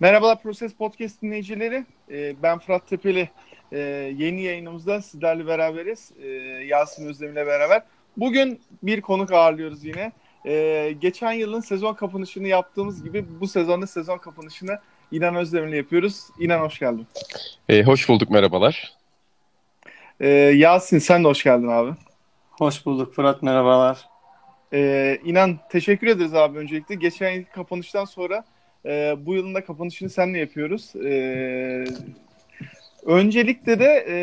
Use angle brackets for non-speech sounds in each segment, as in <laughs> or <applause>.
Merhabalar Proses Podcast dinleyicileri. Ee, ben Fırat Tepeli. Ee, yeni yayınımızda sizlerle beraberiz. Ee, Yasin Özdemir'le beraber. Bugün bir konuk ağırlıyoruz yine. Geçen yılın sezon kapanışını yaptığımız gibi bu sezonda sezon kapanışını İnan Özdemir'le yapıyoruz. İnan hoş geldin. Ee, hoş bulduk merhabalar. Yasin sen de hoş geldin abi. Hoş bulduk Fırat merhabalar. İnan teşekkür ederiz abi öncelikle. Geçen yıl kapanıştan sonra e, bu yılın da kapanışını seninle yapıyoruz. E, öncelikle de e,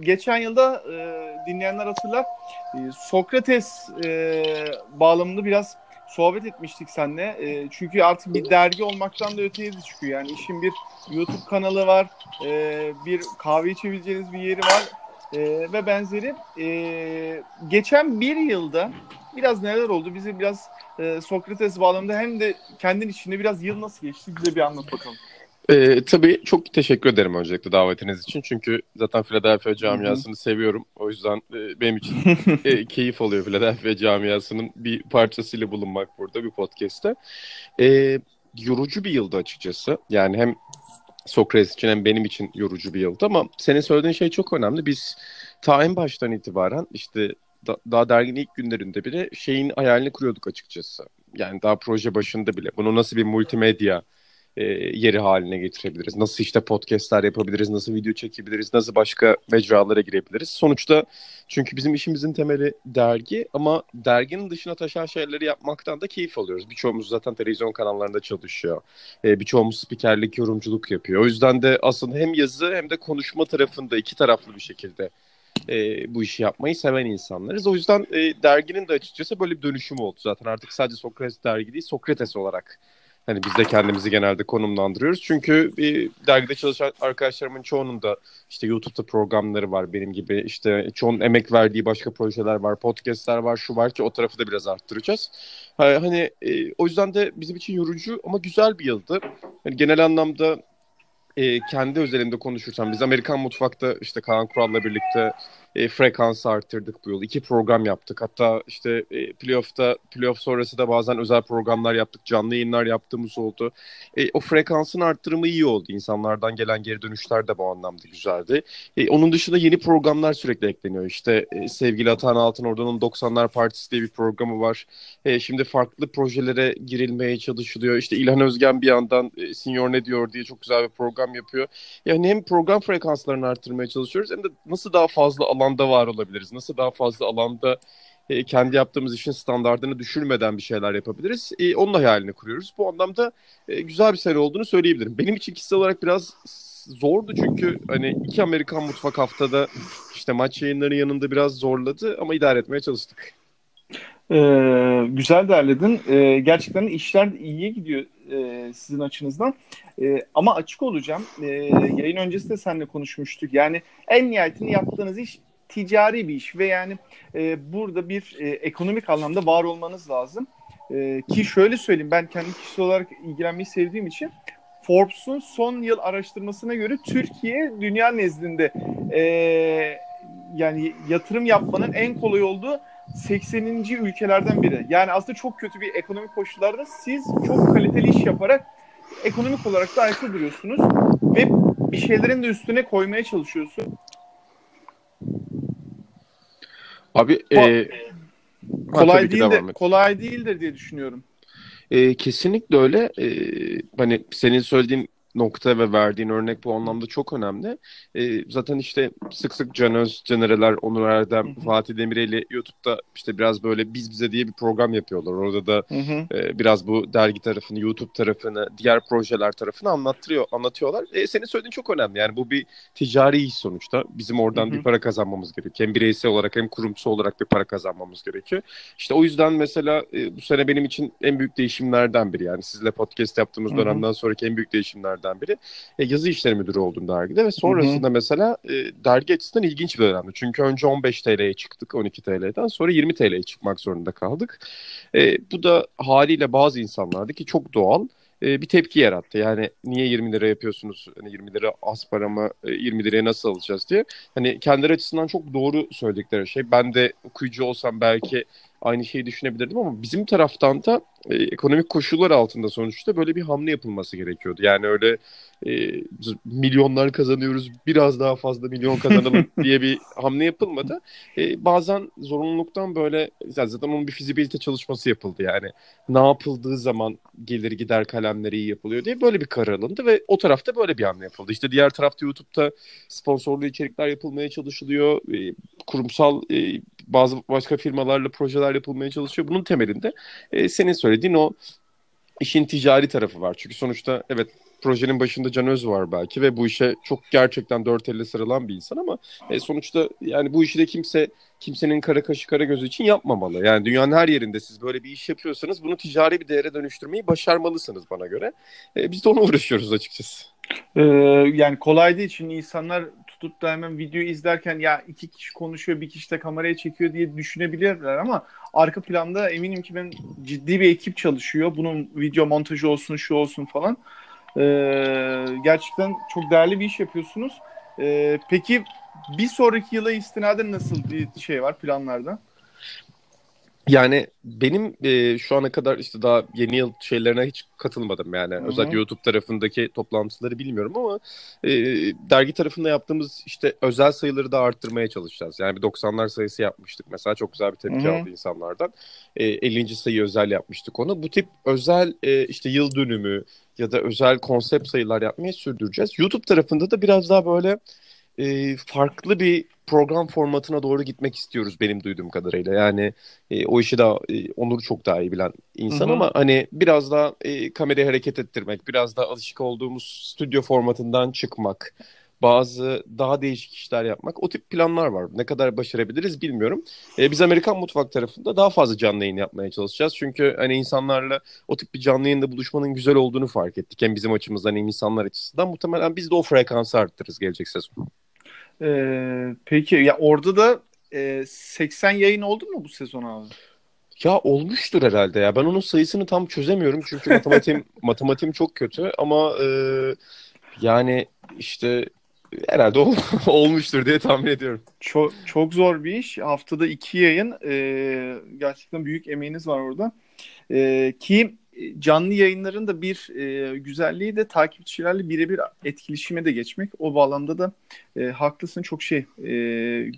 geçen yılda e, dinleyenler hatırlar e, Sokrates e, bağlamında biraz sohbet etmiştik seninle. E, çünkü artık bir dergi olmaktan da öteye de çıkıyor. Yani işin bir YouTube kanalı var, e, bir kahve içebileceğiniz bir yeri var e, ve benzeri. E, geçen bir yılda biraz neler oldu? Bizi biraz e, Sokrates bağlamında hem de kendin içinde biraz yıl nasıl geçti bize bir anlat bakalım. Ee, tabii çok teşekkür ederim öncelikle davetiniz için. Çünkü zaten Philadelphia camiasını seviyorum. O yüzden e, benim için e, <laughs> keyif oluyor Philadelphia camiasının bir parçasıyla bulunmak burada bir podcast'te. E, yorucu bir yıldı açıkçası. Yani hem Sokrates için hem benim için yorucu bir yıldı ama senin söylediğin şey çok önemli. Biz ta en baştan itibaren işte da, daha derginin ilk günlerinde bile şeyin hayalini kuruyorduk açıkçası. Yani daha proje başında bile. Bunu nasıl bir multimedya e, yeri haline getirebiliriz? Nasıl işte podcastler yapabiliriz? Nasıl video çekebiliriz? Nasıl başka mecralara girebiliriz? Sonuçta çünkü bizim işimizin temeli dergi ama derginin dışına taşan şeyleri yapmaktan da keyif alıyoruz. Birçoğumuz zaten televizyon kanallarında çalışıyor. E, birçoğumuz spikerlik, yorumculuk yapıyor. O yüzden de aslında hem yazı hem de konuşma tarafında iki taraflı bir şekilde e, bu işi yapmayı seven insanlarız. O yüzden e, derginin de açıkçası böyle bir dönüşüm oldu zaten. Artık sadece Sokrates dergi değil, Sokrates olarak hani biz de kendimizi genelde konumlandırıyoruz. Çünkü e, dergide çalışan arkadaşlarımın çoğunun da işte YouTube'da programları var benim gibi. işte çoğun emek verdiği başka projeler var, podcastler var, şu var ki o tarafı da biraz arttıracağız. Hani e, o yüzden de bizim için yorucu ama güzel bir yıldı. Yani genel anlamda e, kendi özelimde konuşursam biz Amerikan mutfakta işte Kaan Kural'la birlikte e, frekansı arttırdık bu yıl. İki program yaptık. Hatta işte e, playoff'ta playoff sonrası da bazen özel programlar yaptık. Canlı yayınlar yaptığımız oldu. E, o frekansın arttırımı iyi oldu. İnsanlardan gelen geri dönüşler de bu anlamda güzeldi. E, onun dışında yeni programlar sürekli ekleniyor. İşte e, sevgili Atan Altın Orda'nın 90'lar Partisi diye bir programı var. E, şimdi farklı projelere girilmeye çalışılıyor. İşte İlhan Özgen bir yandan e, Senior ne diyor diye çok güzel bir program yapıyor. Yani hem program frekanslarını arttırmaya çalışıyoruz hem de nasıl daha fazla alan alanda var olabiliriz? Nasıl daha fazla alanda e, kendi yaptığımız işin standartını düşürmeden bir şeyler yapabiliriz? E, onun hayalini kuruyoruz. Bu anlamda e, güzel bir sene olduğunu söyleyebilirim. Benim için kişisel olarak biraz zordu çünkü hani iki Amerikan mutfak haftada işte maç yayınlarının yanında biraz zorladı ama idare etmeye çalıştık. Ee, güzel derledin. Ee, gerçekten işler iyiye gidiyor e, sizin açınızdan. E, ama açık olacağım. E, yayın öncesi de seninle konuşmuştuk. Yani en nihayetinde yaptığınız iş ticari bir iş ve yani e, burada bir e, ekonomik anlamda var olmanız lazım. E, ki şöyle söyleyeyim ben kendi kişisel olarak ilgilenmeyi sevdiğim için Forbes'un son yıl araştırmasına göre Türkiye dünya nezdinde e, yani yatırım yapmanın en kolay olduğu 80. ülkelerden biri. Yani aslında çok kötü bir ekonomik koşullarda siz çok kaliteli iş yaparak ekonomik olarak da ayakta duruyorsunuz ve bir şeylerin de üstüne koymaya çalışıyorsun. Abi e, kolay değil de, kolay değildir diye düşünüyorum. E, kesinlikle öyle. E, hani senin söylediğin nokta ve verdiğin örnek bu anlamda çok önemli. E, zaten işte sık sık Can Öz, Canereler, Onur Erdem, Fatih Demireli YouTube'da işte biraz böyle biz bize diye bir program yapıyorlar. Orada da e, biraz bu dergi tarafını, YouTube tarafını, diğer projeler tarafını anlattırıyor, anlatıyorlar. E, senin söylediğin çok önemli. Yani bu bir ticari iş sonuçta. Bizim oradan bir para kazanmamız gerekiyor. Hem bireysel olarak hem kurumsal olarak bir para kazanmamız gerekiyor. İşte o yüzden mesela e, bu sene benim için en büyük değişimlerden biri. Yani sizle podcast yaptığımız dönemden sonraki en büyük değişimlerden dönemlerden biri. E, yazı işleri müdürü oldum dergide ve sonrasında hı hı. mesela e, dergi açısından ilginç bir dönemdi. Çünkü önce 15 TL'ye çıktık 12 TL'den sonra 20 TL'ye çıkmak zorunda kaldık. E, bu da haliyle bazı insanlarda ki çok doğal e, bir tepki yarattı. Yani niye 20 lira yapıyorsunuz? Hani 20 lira az para mı? 20 e, liraya nasıl alacağız diye. Hani kendileri açısından çok doğru söyledikleri şey. Ben de okuyucu olsam belki aynı şeyi düşünebilirdim ama bizim taraftan da e, ekonomik koşullar altında sonuçta böyle bir hamle yapılması gerekiyordu. Yani öyle e, milyonlar kazanıyoruz biraz daha fazla milyon kazanalım <laughs> diye bir hamle yapılmadı. E, bazen zorunluluktan böyle zaten onun bir fizibilite çalışması yapıldı yani. Ne yapıldığı zaman gelir gider kalemleri iyi yapılıyor diye böyle bir karar alındı ve o tarafta böyle bir hamle yapıldı. İşte diğer tarafta YouTube'da sponsorlu içerikler yapılmaya çalışılıyor. E, kurumsal e, bazı başka firmalarla projeler yapılmaya çalışıyor. Bunun temelinde e, senin söylediğin o işin ticari tarafı var. Çünkü sonuçta evet projenin başında Can Öz var belki ve bu işe çok gerçekten dört elle sarılan bir insan ama e, sonuçta yani bu işi de kimse kimsenin kara kaşı kara gözü için yapmamalı. Yani dünyanın her yerinde siz böyle bir iş yapıyorsanız bunu ticari bir değere dönüştürmeyi başarmalısınız bana göre. E, biz de ona uğraşıyoruz açıkçası. Ee, yani kolay değil çünkü insanlar tutup da hemen videoyu izlerken ya iki kişi konuşuyor bir kişi de kameraya çekiyor diye düşünebilirler ama arka planda eminim ki ben ciddi bir ekip çalışıyor. Bunun video montajı olsun şu olsun falan. Ee, gerçekten çok değerli bir iş yapıyorsunuz. Ee, peki bir sonraki yıla istinaden nasıl bir şey var planlarda? Yani benim e, şu ana kadar işte daha yeni yıl şeylerine hiç katılmadım yani. Hı-hı. Özellikle YouTube tarafındaki toplantıları bilmiyorum ama e, dergi tarafında yaptığımız işte özel sayıları da arttırmaya çalışacağız. Yani bir 90'lar sayısı yapmıştık mesela çok güzel bir tepki Hı-hı. aldı insanlardan. E, 50. sayı özel yapmıştık onu. Bu tip özel e, işte yıl dönümü ya da özel konsept sayılar yapmaya sürdüreceğiz. YouTube tarafında da biraz daha böyle e, farklı bir program formatına doğru gitmek istiyoruz benim duyduğum kadarıyla. Yani e, o işi daha e, Onur çok daha iyi bilen insan Hı-hı. ama hani biraz daha e, kamerayı hareket ettirmek, biraz daha alışık olduğumuz stüdyo formatından çıkmak, bazı daha değişik işler yapmak. O tip planlar var. Ne kadar başarabiliriz bilmiyorum. E, biz Amerikan mutfak tarafında daha fazla canlı yayın yapmaya çalışacağız. Çünkü hani insanlarla o tip bir canlı yayında buluşmanın güzel olduğunu fark ettik. Hem bizim açımızdan hem insanlar açısından. Muhtemelen biz de o frekansı arttırırız gelecek sezon. Ee, peki ya orada da e, 80 yayın oldu mu bu sezon abi? Ya olmuştur herhalde ya. Ben onun sayısını tam çözemiyorum çünkü matematiğim <laughs> matematiğim çok kötü ama e, yani işte herhalde ol, <laughs> olmuştur diye tahmin ediyorum. Çok çok zor bir iş. Haftada iki yayın. E, gerçekten büyük emeğiniz var orada. E, ki canlı yayınların da bir e, güzelliği de takipçilerle birebir etkileşime de geçmek. O bağlamda da e, haklısın çok şey e,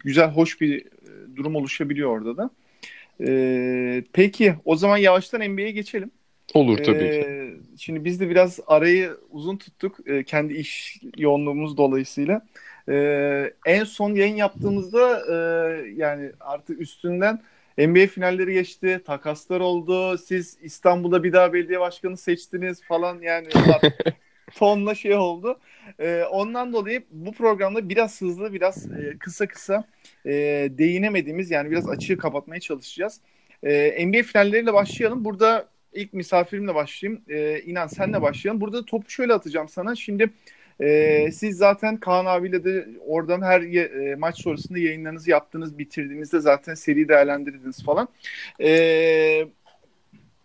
güzel hoş bir e, durum oluşabiliyor orada da. E, peki o zaman yavaştan NBA'ye geçelim. Olur tabii ee, ki. Şimdi biz de biraz arayı uzun tuttuk e, kendi iş yoğunluğumuz dolayısıyla. E, en son yayın yaptığımızda e, yani artık üstünden NBA finalleri geçti, takaslar oldu. Siz İstanbul'da bir daha belediye başkanı seçtiniz falan yani <laughs> tonla şey oldu. Ee, ondan dolayı bu programda biraz hızlı, biraz e, kısa kısa e, değinemediğimiz yani biraz açığı kapatmaya çalışacağız. E, NBA finalleriyle başlayalım. Burada ilk misafirimle başlayayım. E, İnan senle başlayalım. Burada topu şöyle atacağım sana. Şimdi e, siz zaten Kaan abiyle de oradan her e, maç sonrasında yayınlarınızı yaptınız, bitirdiğinizde zaten seri değerlendirdiniz falan. E,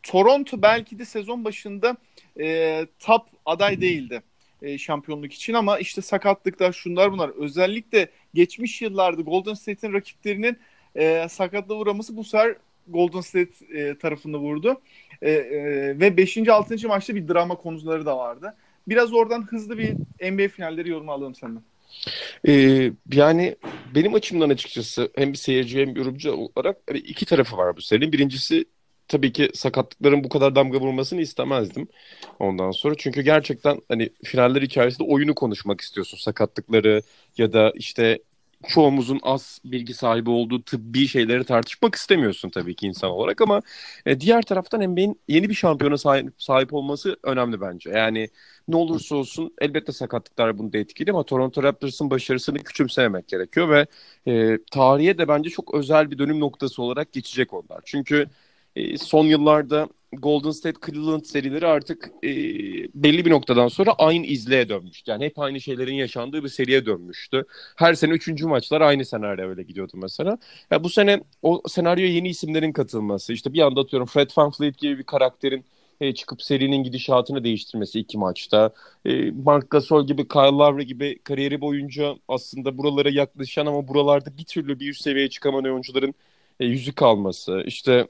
Toronto belki de sezon başında e, top aday değildi e, şampiyonluk için ama işte sakatlıklar şunlar bunlar. Özellikle geçmiş yıllarda Golden State'in rakiplerinin e, sakatlığa uğraması bu sefer Golden State e, tarafında vurdu. E, e, ve 5. 6. maçta bir drama konuları da vardı. Biraz oradan hızlı bir NBA finalleri yorumu alalım senden. Ee, yani benim açımdan açıkçası hem bir seyirci hem bir yorumcu olarak hani iki tarafı var bu serinin. Birincisi tabii ki sakatlıkların bu kadar damga vurmasını istemezdim ondan sonra. Çünkü gerçekten hani finaller hikayesinde oyunu konuşmak istiyorsun. Sakatlıkları ya da işte çoğumuzun az bilgi sahibi olduğu tıbbi şeyleri tartışmak istemiyorsun tabii ki insan olarak ama e, diğer taraftan NBA'in yeni bir şampiyona sahip, sahip olması önemli bence. Yani ne olursa olsun elbette sakatlıklar bunu da etkili ama Toronto Raptors'ın başarısını küçümsememek gerekiyor ve e, tarihe de bence çok özel bir dönüm noktası olarak geçecek onlar. Çünkü e, son yıllarda Golden State Cleveland serileri artık e, belli bir noktadan sonra aynı izleye dönmüştü. Yani hep aynı şeylerin yaşandığı bir seriye dönmüştü. Her sene üçüncü maçlar aynı senaryo öyle gidiyordu mesela. Ya bu sene o senaryoya yeni isimlerin katılması, işte bir anda atıyorum Fred VanVleet gibi bir karakterin e, çıkıp serinin gidişatını değiştirmesi iki maçta. E, Mark Gasol gibi, Kyle Lowry gibi kariyeri boyunca aslında buralara yaklaşan ama buralarda bir türlü bir üst seviyeye çıkamayan oyuncuların e, yüzük alması, işte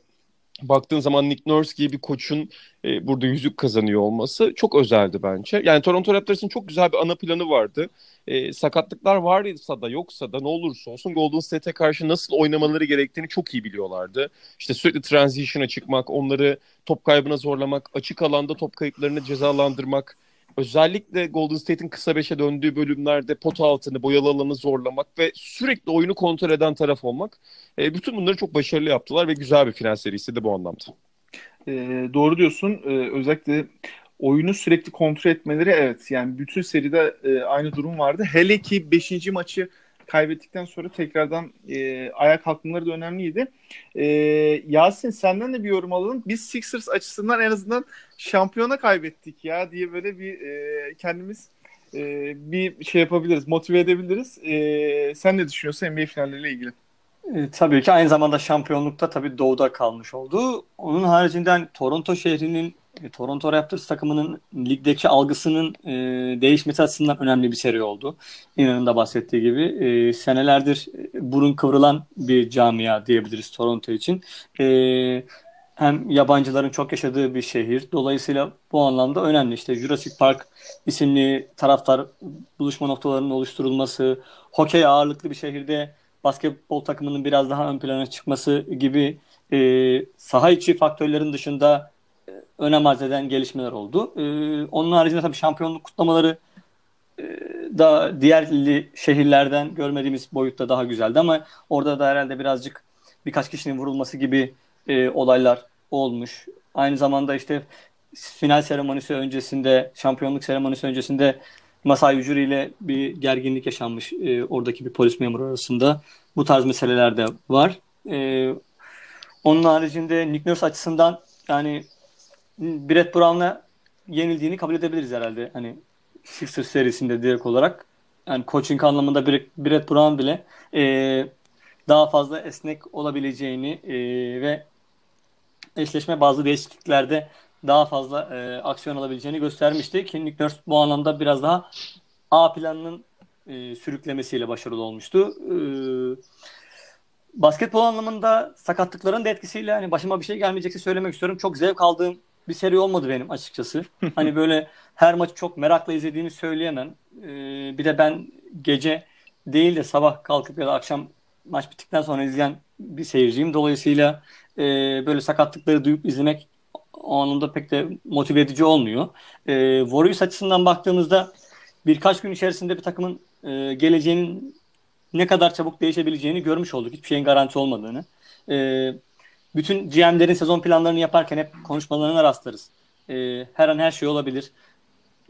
baktığın zaman Nick Nurse gibi bir koçun e, burada yüzük kazanıyor olması çok özeldi bence. Yani Toronto Raptors'ın çok güzel bir ana planı vardı. E, sakatlıklar varsa da yoksa da ne olursa olsun Golden State'e karşı nasıl oynamaları gerektiğini çok iyi biliyorlardı. İşte sürekli transition'a çıkmak, onları top kaybına zorlamak, açık alanda top kayıplarını cezalandırmak, özellikle Golden State'in kısa beşe döndüğü bölümlerde pot altını, boyalı alanı zorlamak ve sürekli oyunu kontrol eden taraf olmak. E, bütün bunları çok başarılı yaptılar ve güzel bir final serisi de bu anlamda. E, doğru diyorsun. E, özellikle oyunu sürekli kontrol etmeleri evet yani bütün seride e, aynı durum vardı. Hele ki 5. maçı kaybettikten sonra tekrardan e, ayağa kalkmaları da önemliydi. E, Yasin senden de bir yorum alalım. Biz Sixers açısından en azından şampiyona kaybettik ya diye böyle bir e, kendimiz e, bir şey yapabiliriz, motive edebiliriz. E, sen ne düşünüyorsun NBA finalleriyle ilgili? E, tabii ki aynı zamanda şampiyonlukta tabii doğuda kalmış oldu. Onun haricinden Toronto şehrinin e, Toronto Raptors takımının ligdeki algısının e, değişmesi açısından önemli bir seri oldu. İnanın da bahsettiği gibi e, senelerdir burun kıvrılan bir camia diyebiliriz Toronto için. E, hem yabancıların çok yaşadığı bir şehir. Dolayısıyla bu anlamda önemli. İşte Jurassic Park isimli taraftar buluşma noktalarının oluşturulması, hokey ağırlıklı bir şehirde basketbol takımının biraz daha ön plana çıkması gibi e, saha içi faktörlerin dışında e, önem arz eden gelişmeler oldu. E, onun haricinde tabii şampiyonluk kutlamaları e, da diğer şehirlerden görmediğimiz boyutta daha güzeldi ama orada da herhalde birazcık birkaç kişinin vurulması gibi e, olaylar olmuş. Aynı zamanda işte final seremonisi öncesinde, şampiyonluk seremonisi öncesinde Masai Ujiri ile bir gerginlik yaşanmış e, oradaki bir polis memuru arasında. Bu tarz meseleler de var. E, onun haricinde Nick Nurse açısından yani Brett Brown'a yenildiğini kabul edebiliriz herhalde. Hani Sixers serisinde direkt olarak. Yani coaching anlamında Brett Brown bile e, daha fazla esnek olabileceğini e, ve eşleşme bazı değişikliklerde daha fazla e, aksiyon alabileceğini göstermişti. Ki Nick Nurse bu anlamda biraz daha A planının e, sürüklemesiyle başarılı olmuştu. E, basketbol anlamında sakatlıkların da etkisiyle hani başıma bir şey gelmeyecekse söylemek istiyorum. Çok zevk aldığım bir seri olmadı benim açıkçası. <laughs> hani böyle her maçı çok merakla izlediğimi söyleyemem. E, bir de ben gece değil de sabah kalkıp ya da akşam maç bittikten sonra izleyen bir seyirciyim. Dolayısıyla e, böyle sakatlıkları duyup izlemek o anlamda pek de motive edici olmuyor. E, Warriors açısından baktığımızda birkaç gün içerisinde bir takımın e, geleceğinin ne kadar çabuk değişebileceğini görmüş olduk. Hiçbir şeyin garanti olmadığını. E, bütün GM'lerin sezon planlarını yaparken hep konuşmalarına rastlarız. E, her an her şey olabilir.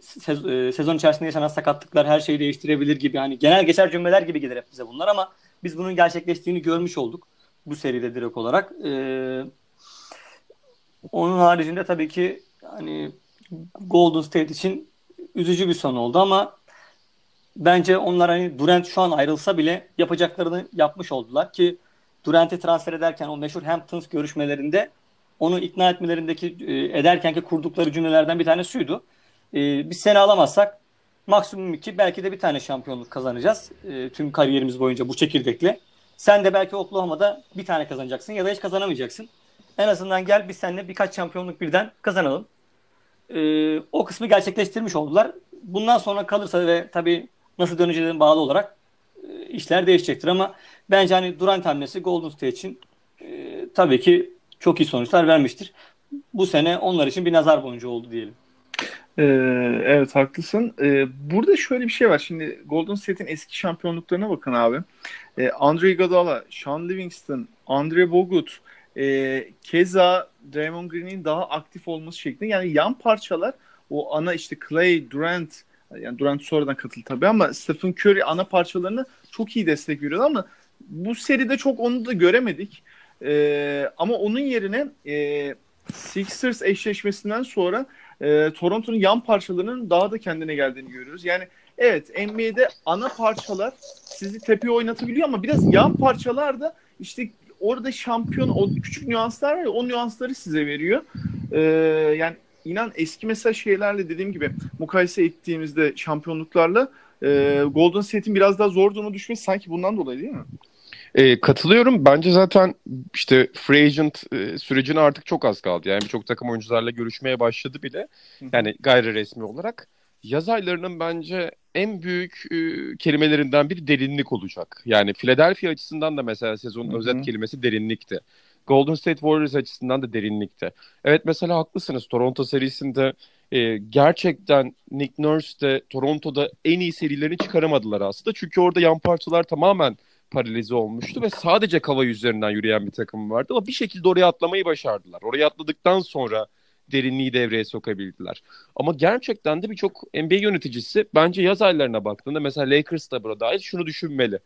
Sez, e, sezon içerisinde yaşanan sakatlıklar her şeyi değiştirebilir gibi. Hani genel geçer cümleler gibi gelir hep bize bunlar ama biz bunun gerçekleştiğini görmüş olduk. Bu seride direkt olarak. E, onun haricinde tabii ki hani Golden State için üzücü bir son oldu ama bence onlar hani Durant şu an ayrılsa bile yapacaklarını yapmış oldular ki Durant'i transfer ederken o meşhur Hamptons görüşmelerinde onu ikna etmelerindeki e, ederkenki kurdukları cümlelerden bir tane şuydu. E, biz seni alamazsak maksimum iki belki de bir tane şampiyonluk kazanacağız. E, tüm kariyerimiz boyunca bu çekirdekle. Sen de belki Oklahoma'da bir tane kazanacaksın ya da hiç kazanamayacaksın. En azından gel biz seninle birkaç şampiyonluk birden kazanalım. Ee, o kısmı gerçekleştirmiş oldular. Bundan sonra kalırsa ve tabii nasıl döneceğine bağlı olarak e, işler değişecektir ama bence hani Durant hamlesi Golden State için e, tabii ki çok iyi sonuçlar vermiştir. Bu sene onlar için bir nazar boncuğu oldu diyelim. Ee, evet haklısın. Ee, burada şöyle bir şey var. Şimdi Golden State'in eski şampiyonluklarına bakın abi. Ee, Andre Iguodala, Sean Livingston, Andre Bogut, e, keza Draymond Green'in daha aktif olması şeklinde yani yan parçalar o ana işte Clay, Durant yani Durant sonradan katıldı tabii ama Stephen Curry ana parçalarını çok iyi destek veriyordu ama bu seride çok onu da göremedik. E, ama onun yerine e, Sixers eşleşmesinden sonra e, Toronto'nun yan parçalarının daha da kendine geldiğini görüyoruz. Yani evet NBA'de ana parçalar sizi tepeye oynatabiliyor ama biraz yan parçalar da işte orada şampiyon o küçük nüanslar var ya o nüansları size veriyor. Ee, yani inan eski mesela şeylerle dediğim gibi mukayese ettiğimizde şampiyonluklarla e, Golden State'in biraz daha zor duruma düşmesi sanki bundan dolayı değil mi? E, katılıyorum. Bence zaten işte free agent e, sürecine artık çok az kaldı. Yani birçok takım oyuncularla görüşmeye başladı bile. Yani gayri resmi olarak. Yaz aylarının bence en büyük e, kelimelerinden biri derinlik olacak. Yani Philadelphia açısından da mesela sezonun özet kelimesi derinlikti. Golden State Warriors açısından da derinlikte. Evet mesela haklısınız. Toronto serisinde e, gerçekten Nick Nurse de Toronto'da en iyi serilerini çıkaramadılar aslında. Çünkü orada yan parçalar tamamen paralize olmuştu ve sadece kava üzerinden yürüyen bir takım vardı ama bir şekilde oraya atlamayı başardılar. Oraya atladıktan sonra derinliği devreye sokabildiler. Ama gerçekten de birçok NBA yöneticisi bence yaz aylarına baktığında mesela Lakers da burada dahil şunu düşünmeli.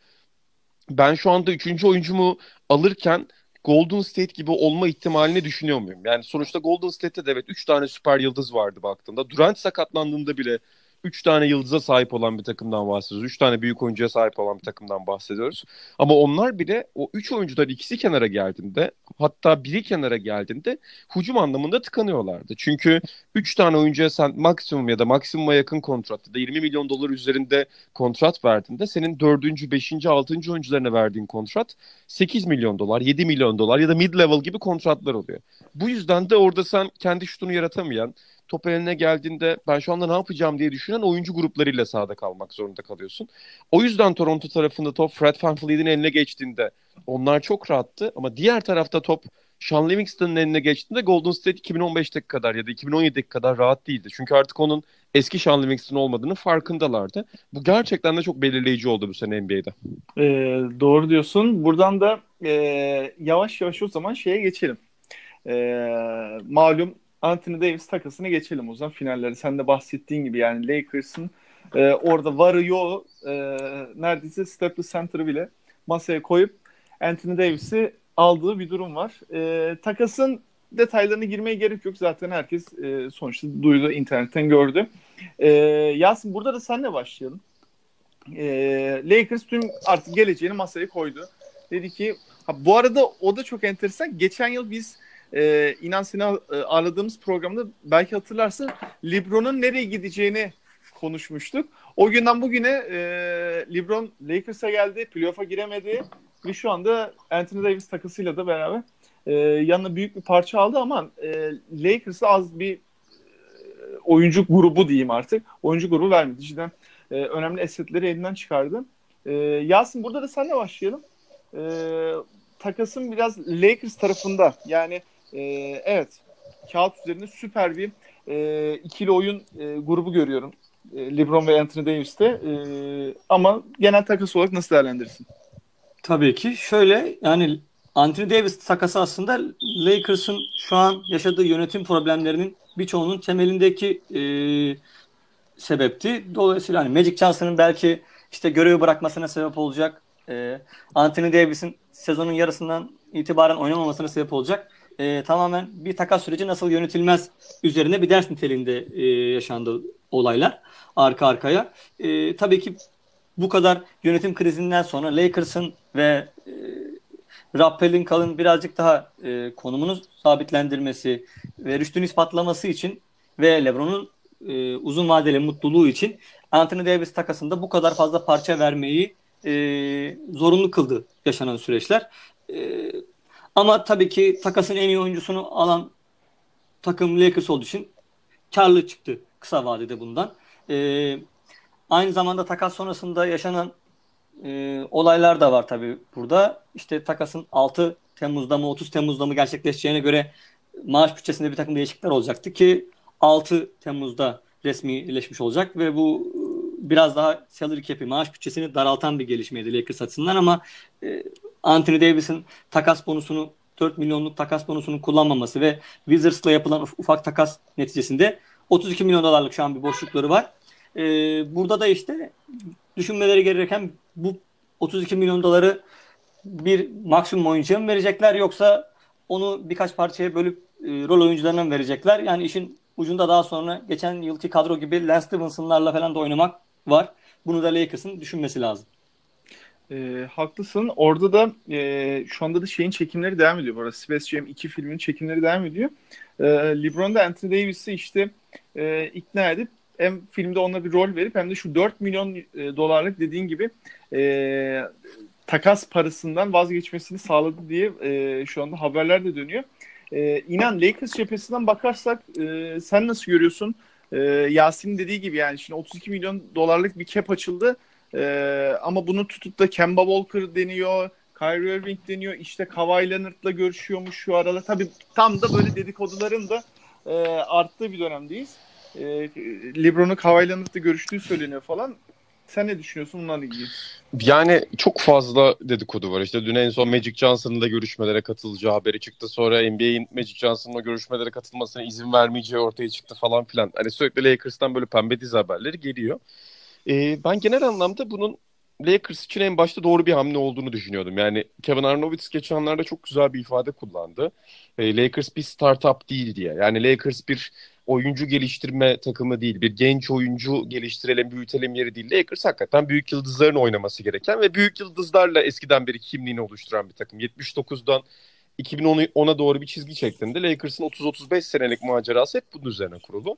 Ben şu anda üçüncü oyuncumu alırken Golden State gibi olma ihtimalini düşünüyor muyum? Yani sonuçta Golden State'te de evet 3 tane süper yıldız vardı baktığında. Durant sakatlandığında bile 3 tane yıldıza sahip olan bir takımdan bahsediyoruz. 3 tane büyük oyuncuya sahip olan bir takımdan bahsediyoruz. Ama onlar bile o 3 oyuncudan ikisi kenara geldiğinde hatta biri kenara geldiğinde hücum anlamında tıkanıyorlardı. Çünkü 3 tane oyuncuya sen maksimum ya da maksimuma yakın kontrat ya da 20 milyon dolar üzerinde kontrat verdiğinde senin 4. 5. 6. oyuncularına verdiğin kontrat 8 milyon dolar, 7 milyon dolar ya da mid level gibi kontratlar oluyor. Bu yüzden de orada sen kendi şutunu yaratamayan top eline geldiğinde ben şu anda ne yapacağım diye düşünen oyuncu gruplarıyla sahada kalmak zorunda kalıyorsun. O yüzden Toronto tarafında top Fred VanVleet'in eline geçtiğinde onlar çok rahattı ama diğer tarafta top Sean Livingston'ın eline geçtiğinde Golden State 2015'teki kadar ya da 2017'deki kadar rahat değildi. Çünkü artık onun eski Sean Livingston olmadığını farkındalardı. Bu gerçekten de çok belirleyici oldu bu sene NBA'de. Ee, doğru diyorsun. Buradan da e, yavaş yavaş o zaman şeye geçelim. E, malum Anthony Davis takasını geçelim o zaman finalleri. Sen de bahsettiğin gibi yani Lakers'ın e, orada varı yoğu e, neredeyse Staples Center'ı bile masaya koyup Anthony Davis'i aldığı bir durum var. E, takasın detaylarına girmeye gerek yok. Zaten herkes e, sonuçta duydu, internetten gördü. E, Yasin burada da senle başlayalım. E, Lakers tüm artık geleceğini masaya koydu. Dedi ki ha, bu arada o da çok enteresan. Geçen yıl biz e, inan seni ağırladığımız programda belki hatırlarsın LeBron'un nereye gideceğini konuşmuştuk. O günden bugüne e, LeBron Lakers'a geldi, playoff'a giremedi ve şu anda Anthony Davis takısıyla da beraber e, yanına büyük bir parça aldı ama e, Lakers'a az bir e, oyuncu grubu diyeyim artık. Oyuncu grubu vermedi. Cidden e, önemli esetleri elinden çıkardı. E, Yasin burada da senle başlayalım. E, takasın biraz Lakers tarafında. Yani e, evet kağıt üzerinde süper bir e, ikili oyun e, grubu görüyorum. E, LeBron ve Anthony Davis'te. E, ama genel takas olarak nasıl değerlendirirsin? Tabii ki. Şöyle yani Anthony Davis takası aslında Lakers'ın şu an yaşadığı yönetim problemlerinin birçoğunun temelindeki e, sebepti. Dolayısıyla hani Magic Johnson'ın belki işte görevi bırakmasına sebep olacak. E, Anthony Davis'in sezonun yarısından itibaren oynamamasına sebep olacak e, tamamen bir takas süreci nasıl yönetilmez üzerine bir ders niteliğinde e, yaşandı olaylar arka arkaya. E, tabii ki bu kadar yönetim krizinden sonra Lakers'ın ve e, Rappel'in kalın birazcık daha e, konumunu sabitlendirmesi ve rüştünü ispatlaması için ve LeBron'un e, uzun vadeli mutluluğu için Anthony Davis takasında bu kadar fazla parça vermeyi e, zorunlu kıldı yaşanan süreçler. E, ama tabii ki takasın en iyi oyuncusunu alan takım Lakers olduğu için karlı çıktı kısa vadede bundan. Ee, aynı zamanda takas sonrasında yaşanan e, olaylar da var tabii burada. İşte takasın 6 Temmuz'da mı 30 Temmuz'da mı gerçekleşeceğine göre maaş bütçesinde bir takım değişiklikler olacaktı ki 6 Temmuz'da resmileşmiş olacak ve bu e, biraz daha salary cap'i maaş bütçesini daraltan bir gelişmeydi Lakers açısından ama e, Anthony Davis'in takas bonusunu 4 milyonluk takas bonusunu kullanmaması ve Wizards'la yapılan ufak takas neticesinde 32 milyon dolarlık şu an bir boşlukları var. Ee, burada da işte düşünmeleri gereken bu 32 milyon doları bir maksimum oyuncuya mı verecekler yoksa onu birkaç parçaya bölüp e, rol oyuncularına mı verecekler? Yani işin ucunda daha sonra geçen yılki kadro gibi Lance Stevenson'larla falan da oynamak var. Bunu da Lakers'ın düşünmesi lazım. E, haklısın. Orada da e, şu anda da şeyin çekimleri devam ediyor. Bu arada Space Jam 2 filmin çekimleri devam ediyor. E, LeBron da Anthony Davis'i işte e, ikna edip hem filmde ona bir rol verip hem de şu 4 milyon e, dolarlık dediğin gibi e, takas parasından vazgeçmesini sağladı diye e, şu anda haberler de dönüyor. E, inan Lakers cephesinden bakarsak e, sen nasıl görüyorsun? E, Yasin'in dediği gibi yani şimdi 32 milyon dolarlık bir cap açıldı. E, ama bunu tutup da Kemba Walker deniyor, Kyrie Irving deniyor. İşte Kawhi Leonard'la görüşüyormuş şu aralar. Tabii tam da böyle dedikoduların da e, arttığı bir dönemdeyiz. E, LeBron'un Kawhi Leonard'la görüştüğü söyleniyor falan. Sen ne düşünüyorsun bunlarla ilgili? Yani çok fazla dedikodu var. İşte dün en son Magic Johnson'ın da görüşmelere katılacağı haberi çıktı. Sonra NBA'in Magic Johnson'ın görüşmelere katılmasına izin vermeyeceği ortaya çıktı falan filan. Hani sürekli Lakers'tan böyle pembe dizi haberleri geliyor. Ee, ben genel anlamda bunun Lakers için en başta doğru bir hamle olduğunu düşünüyordum. Yani Kevin Arnovitz geçenlerde çok güzel bir ifade kullandı. E, Lakers bir startup değil diye. Yani Lakers bir oyuncu geliştirme takımı değil. Bir genç oyuncu geliştirelim, büyütelim yeri değil. Lakers hakikaten büyük yıldızların oynaması gereken ve büyük yıldızlarla eskiden beri kimliğini oluşturan bir takım. 79'dan 2010'a doğru bir çizgi çektiğinde Lakers'ın 30-35 senelik macerası hep bunun üzerine kurulu.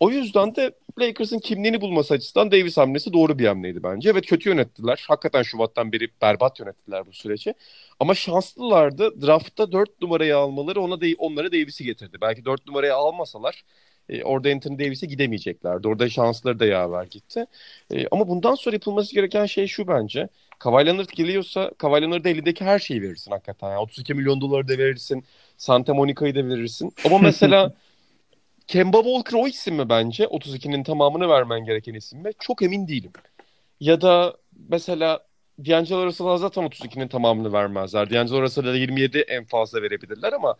O yüzden de Lakers'ın kimliğini bulması açısından Davis hamlesi doğru bir hamleydi bence. Evet kötü yönettiler. Hakikaten Şubat'tan beri berbat yönettiler bu süreci. Ama şanslılardı. Draft'ta 4 numarayı almaları ona de, onlara Davis'i getirdi. Belki 4 numarayı almasalar e, orada Anthony Davis'e gidemeyeceklerdi. Orada şansları da yaver gitti. E, ama bundan sonra yapılması gereken şey şu bence. Kawhi Leonard geliyorsa Kawhi Leonard'a elindeki her şeyi verirsin hakikaten. Yani 32 milyon doları da verirsin. Santa Monica'yı da verirsin. Ama mesela <laughs> Kemba Walker o isim mi bence? 32'nin tamamını vermen gereken isim mi? Çok emin değilim. Ya da mesela D'Angelo Russell'a zaten 32'nin tamamını vermezler. D'Angelo Russell'a da 27 en fazla verebilirler ama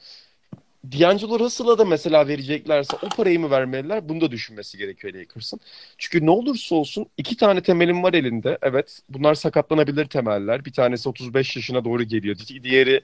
D'Angelo Russell'a da mesela vereceklerse o parayı mı vermeliler? Bunu da düşünmesi gerekiyor Lakers'ın. Çünkü ne olursa olsun iki tane temelim var elinde. Evet bunlar sakatlanabilir temeller. Bir tanesi 35 yaşına doğru geliyor. Diğeri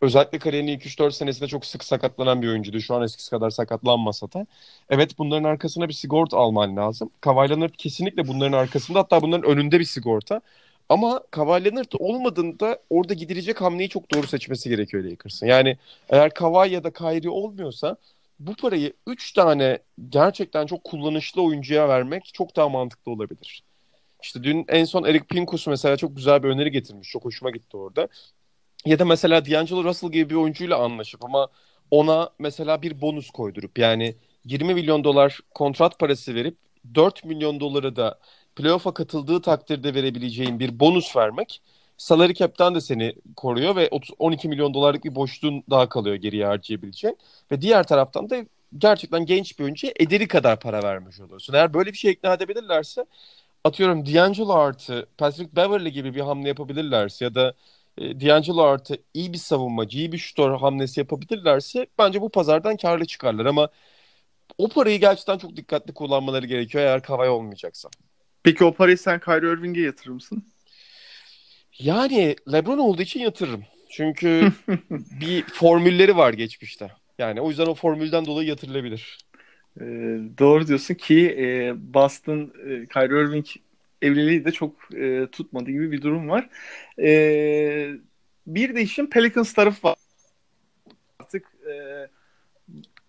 özellikle kariyerinin 2-3-4 senesinde çok sık sakatlanan bir oyuncuydu. Şu an eskisi kadar sakatlanmasa da. Evet bunların arkasına bir sigorta alman lazım. Kawhi Leonard kesinlikle bunların arkasında hatta bunların önünde bir sigorta. Ama Kawhi Leonard olmadığında orada gidilecek hamleyi çok doğru seçmesi gerekiyor Lakers'ın. Yani eğer Kawhi ya da Kyrie olmuyorsa bu parayı 3 tane gerçekten çok kullanışlı oyuncuya vermek çok daha mantıklı olabilir. İşte dün en son Eric Pincus mesela çok güzel bir öneri getirmiş. Çok hoşuma gitti orada. Ya da mesela D'Angelo Russell gibi bir oyuncuyla anlaşıp ama ona mesela bir bonus koydurup yani 20 milyon dolar kontrat parası verip 4 milyon doları da playoff'a katıldığı takdirde verebileceğin bir bonus vermek salary cap'ten de seni koruyor ve 12 milyon dolarlık bir boşluğun daha kalıyor geriye harcayabileceğin. Ve diğer taraftan da gerçekten genç bir oyuncuya ederi kadar para vermiş oluyorsun. Eğer böyle bir şey ikna edebilirlerse atıyorum D'Angelo artı Patrick Beverly gibi bir hamle yapabilirlerse ya da e, D'Angelo artı iyi bir savunmacı, iyi bir şutör hamlesi yapabilirlerse bence bu pazardan karlı çıkarlar ama o parayı gerçekten çok dikkatli kullanmaları gerekiyor eğer Kavay olmayacaksa. Peki o parayı sen Kyrie Irving'e yatırır mısın? Yani LeBron olduğu için yatırırım. Çünkü <laughs> bir formülleri var geçmişte. Yani o yüzden o formülden dolayı yatırılabilir. Ee, doğru diyorsun ki e, Boston e, Kyrie Irving evliliği de çok e, tutmadı gibi bir durum var. E, bir de işin Pelicans tarafı var. Artık e,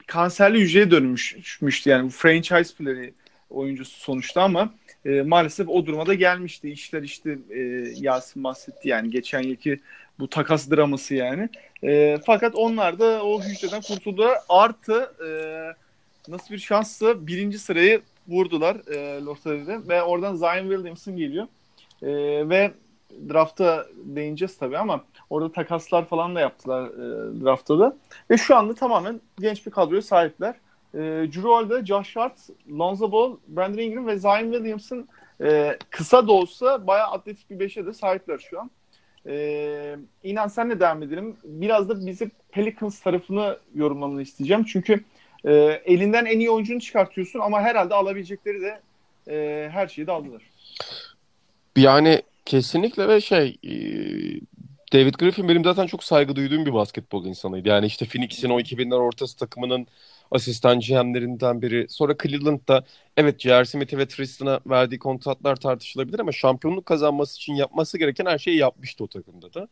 kanserli hücreye dönmüştü yani franchise player'i oyuncusu sonuçta ama e, maalesef o duruma da gelmişti. İşler işte e, Yasin bahsetti yani geçen yılki bu takas draması yani. E, fakat onlar da o hücreden kurtuldular. Artı e, nasıl bir şansla birinci sırayı vurdular e, lotteride ve oradan Zion Williamson geliyor. E, ve drafta değineceğiz tabii ama orada takaslar falan da yaptılar e, draftta da. Ve şu anda tamamen genç bir kadroya sahipler. E, Drew Holiday, Josh Hart, Lonzo Ball, Brandon Ingram ve Zion Williamson e, kısa da olsa bayağı atletik bir beşe de sahipler şu an. E, İnan sen ne devam edelim? Biraz da bizi Pelicans tarafını yorumlamanı isteyeceğim. Çünkü e, elinden en iyi oyuncunu çıkartıyorsun ama herhalde alabilecekleri de e, her şeyi de aldılar. Yani kesinlikle ve şey e, David Griffin benim zaten çok saygı duyduğum bir basketbol insanıydı. Yani işte Phoenix'in o 2000'ler ortası takımının asistan GM'lerinden biri. Sonra Cleveland'da evet J.R. Smith'e ve Tristan'a verdiği kontratlar tartışılabilir ama şampiyonluk kazanması için yapması gereken her şeyi yapmıştı o takımda da.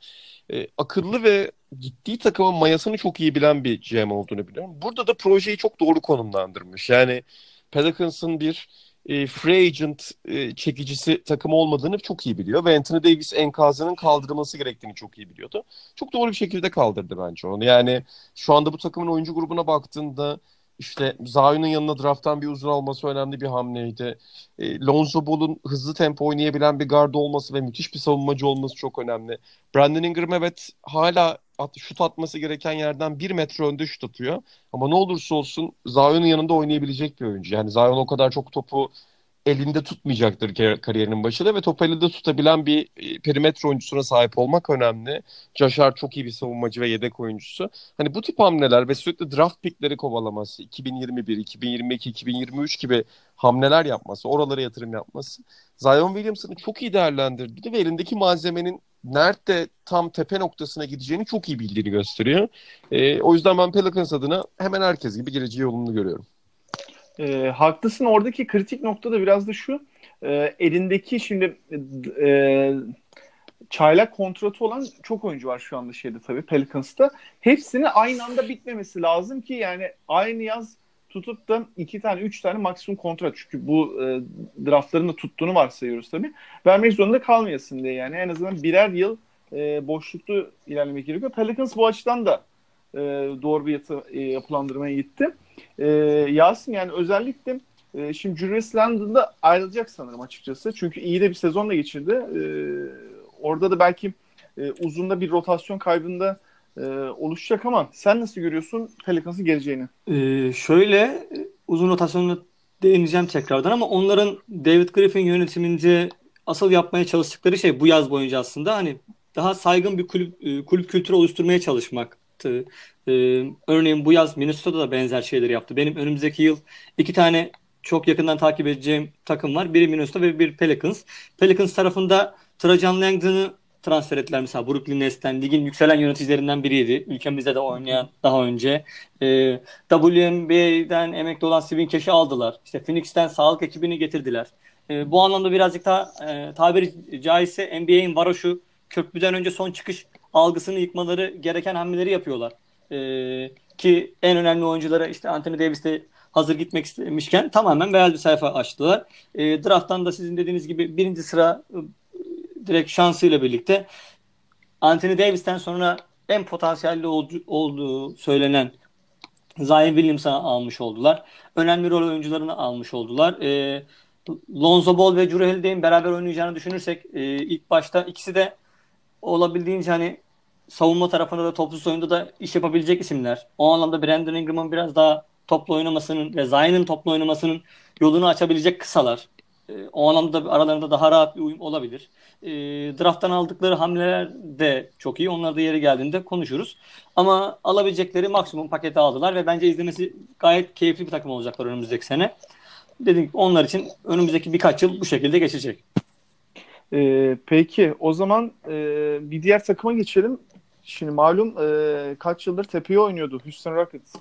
Ee, akıllı ve gittiği takımın mayasını çok iyi bilen bir GM olduğunu biliyorum. Burada da projeyi çok doğru konumlandırmış. Yani Pelicans'ın bir e, free agent e, çekicisi takım olmadığını çok iyi biliyor ve Anthony Davis enkazının kaldırılması gerektiğini çok iyi biliyordu. Çok doğru bir şekilde kaldırdı bence onu. Yani şu anda bu takımın oyuncu grubuna baktığında işte Zion'un yanına drafttan bir uzun alması önemli bir hamleydi. E, Lonzo Ball'un hızlı tempo oynayabilen bir gardı olması ve müthiş bir savunmacı olması çok önemli. Brandon Ingram evet hala at, şut atması gereken yerden bir metre önde şut atıyor. Ama ne olursa olsun Zion'un yanında oynayabilecek bir oyuncu. Yani Zion o kadar çok topu elinde tutmayacaktır kariyerinin başında ve top elinde tutabilen bir e, perimetre oyuncusuna sahip olmak önemli. Hart çok iyi bir savunmacı ve yedek oyuncusu. Hani bu tip hamleler ve sürekli draft pickleri kovalaması, 2021, 2022, 2023 gibi hamleler yapması, oralara yatırım yapması Zion Williamson'ı çok iyi değerlendirdi ve elindeki malzemenin nerede tam tepe noktasına gideceğini çok iyi bildiğini gösteriyor. E, o yüzden ben Pelicans adına hemen herkes gibi geleceği yolunu görüyorum. E, haklısın oradaki kritik nokta da biraz da şu e, elindeki şimdi e, çaylak kontratı olan çok oyuncu var şu anda şeyde tabii Pelicans'ta. Hepsinin aynı anda bitmemesi lazım ki yani aynı yaz tutup da iki tane üç tane maksimum kontrat çünkü bu e, draftların da tuttuğunu varsayıyoruz tabii. Vermek zorunda kalmayasın diye yani en azından birer yıl e, boşluklu ilerlemek gerekiyor. Pelicans bu açıdan da e, doğru bir yatı, e, yapılandırmaya gitti. E, Yasin yani özellikle e, şimdi Julius Landon'da ayrılacak sanırım açıkçası. Çünkü iyi de bir sezonla geçirdi. E, orada da belki e, uzunda bir rotasyon kaybında e, oluşacak ama sen nasıl görüyorsun Pelicans'ın geleceğini? Ee, şöyle uzun rotasyonuna değineceğim tekrardan ama onların David Griffin yönetiminde asıl yapmaya çalıştıkları şey bu yaz boyunca aslında hani daha saygın bir kulüp e, kulüp kültürü oluşturmaya çalışmaktı. Ee, örneğin bu yaz Minnesota'da da benzer şeyleri yaptı. Benim önümüzdeki yıl iki tane çok yakından takip edeceğim takım var. Biri Minnesota ve bir Pelicans. Pelicans tarafında Trajan Langdon'ı transfer ettiler mesela Brooklyn Nets'ten. Ligin yükselen yöneticilerinden biriydi. Ülkemizde de oynayan daha önce. E, WNBA'den emekli olan Steven Cash'i aldılar. İşte Phoenix'ten sağlık ekibini getirdiler. E, bu anlamda birazcık daha e, tabiri caizse NBA'in varoşu köprüden önce son çıkış algısını yıkmaları gereken hamleleri yapıyorlar. E, ki en önemli oyunculara işte Anthony Davis'te hazır gitmek istemişken tamamen beyaz bir sayfa açtılar. E, draft'tan da sizin dediğiniz gibi birinci sıra direkt şansıyla birlikte Anthony Davis'ten sonra en potansiyelli olduğu söylenen Zion Williams'a almış oldular. Önemli rol oyuncularını almış oldular. E, Lonzo Ball ve Drew Holiday'in beraber oynayacağını düşünürsek e, ilk başta ikisi de olabildiğince hani savunma tarafında da topsuz oyunda da iş yapabilecek isimler. O anlamda Brandon Ingram'ın biraz daha toplu oynamasının ve Zion'ın toplu oynamasının yolunu açabilecek kısalar. E, o anlamda aralarında daha rahat bir uyum olabilir. E, drafttan aldıkları hamleler de çok iyi. Onlar da yeri geldiğinde konuşuruz. Ama alabilecekleri maksimum paketi aldılar ve bence izlemesi gayet keyifli bir takım olacaklar önümüzdeki sene. Dedik onlar için önümüzdeki birkaç yıl bu şekilde geçecek. Ee, peki o zaman e, bir diğer takıma geçelim. Şimdi malum e, kaç yıldır tepeye oynuyordu Houston Rockets.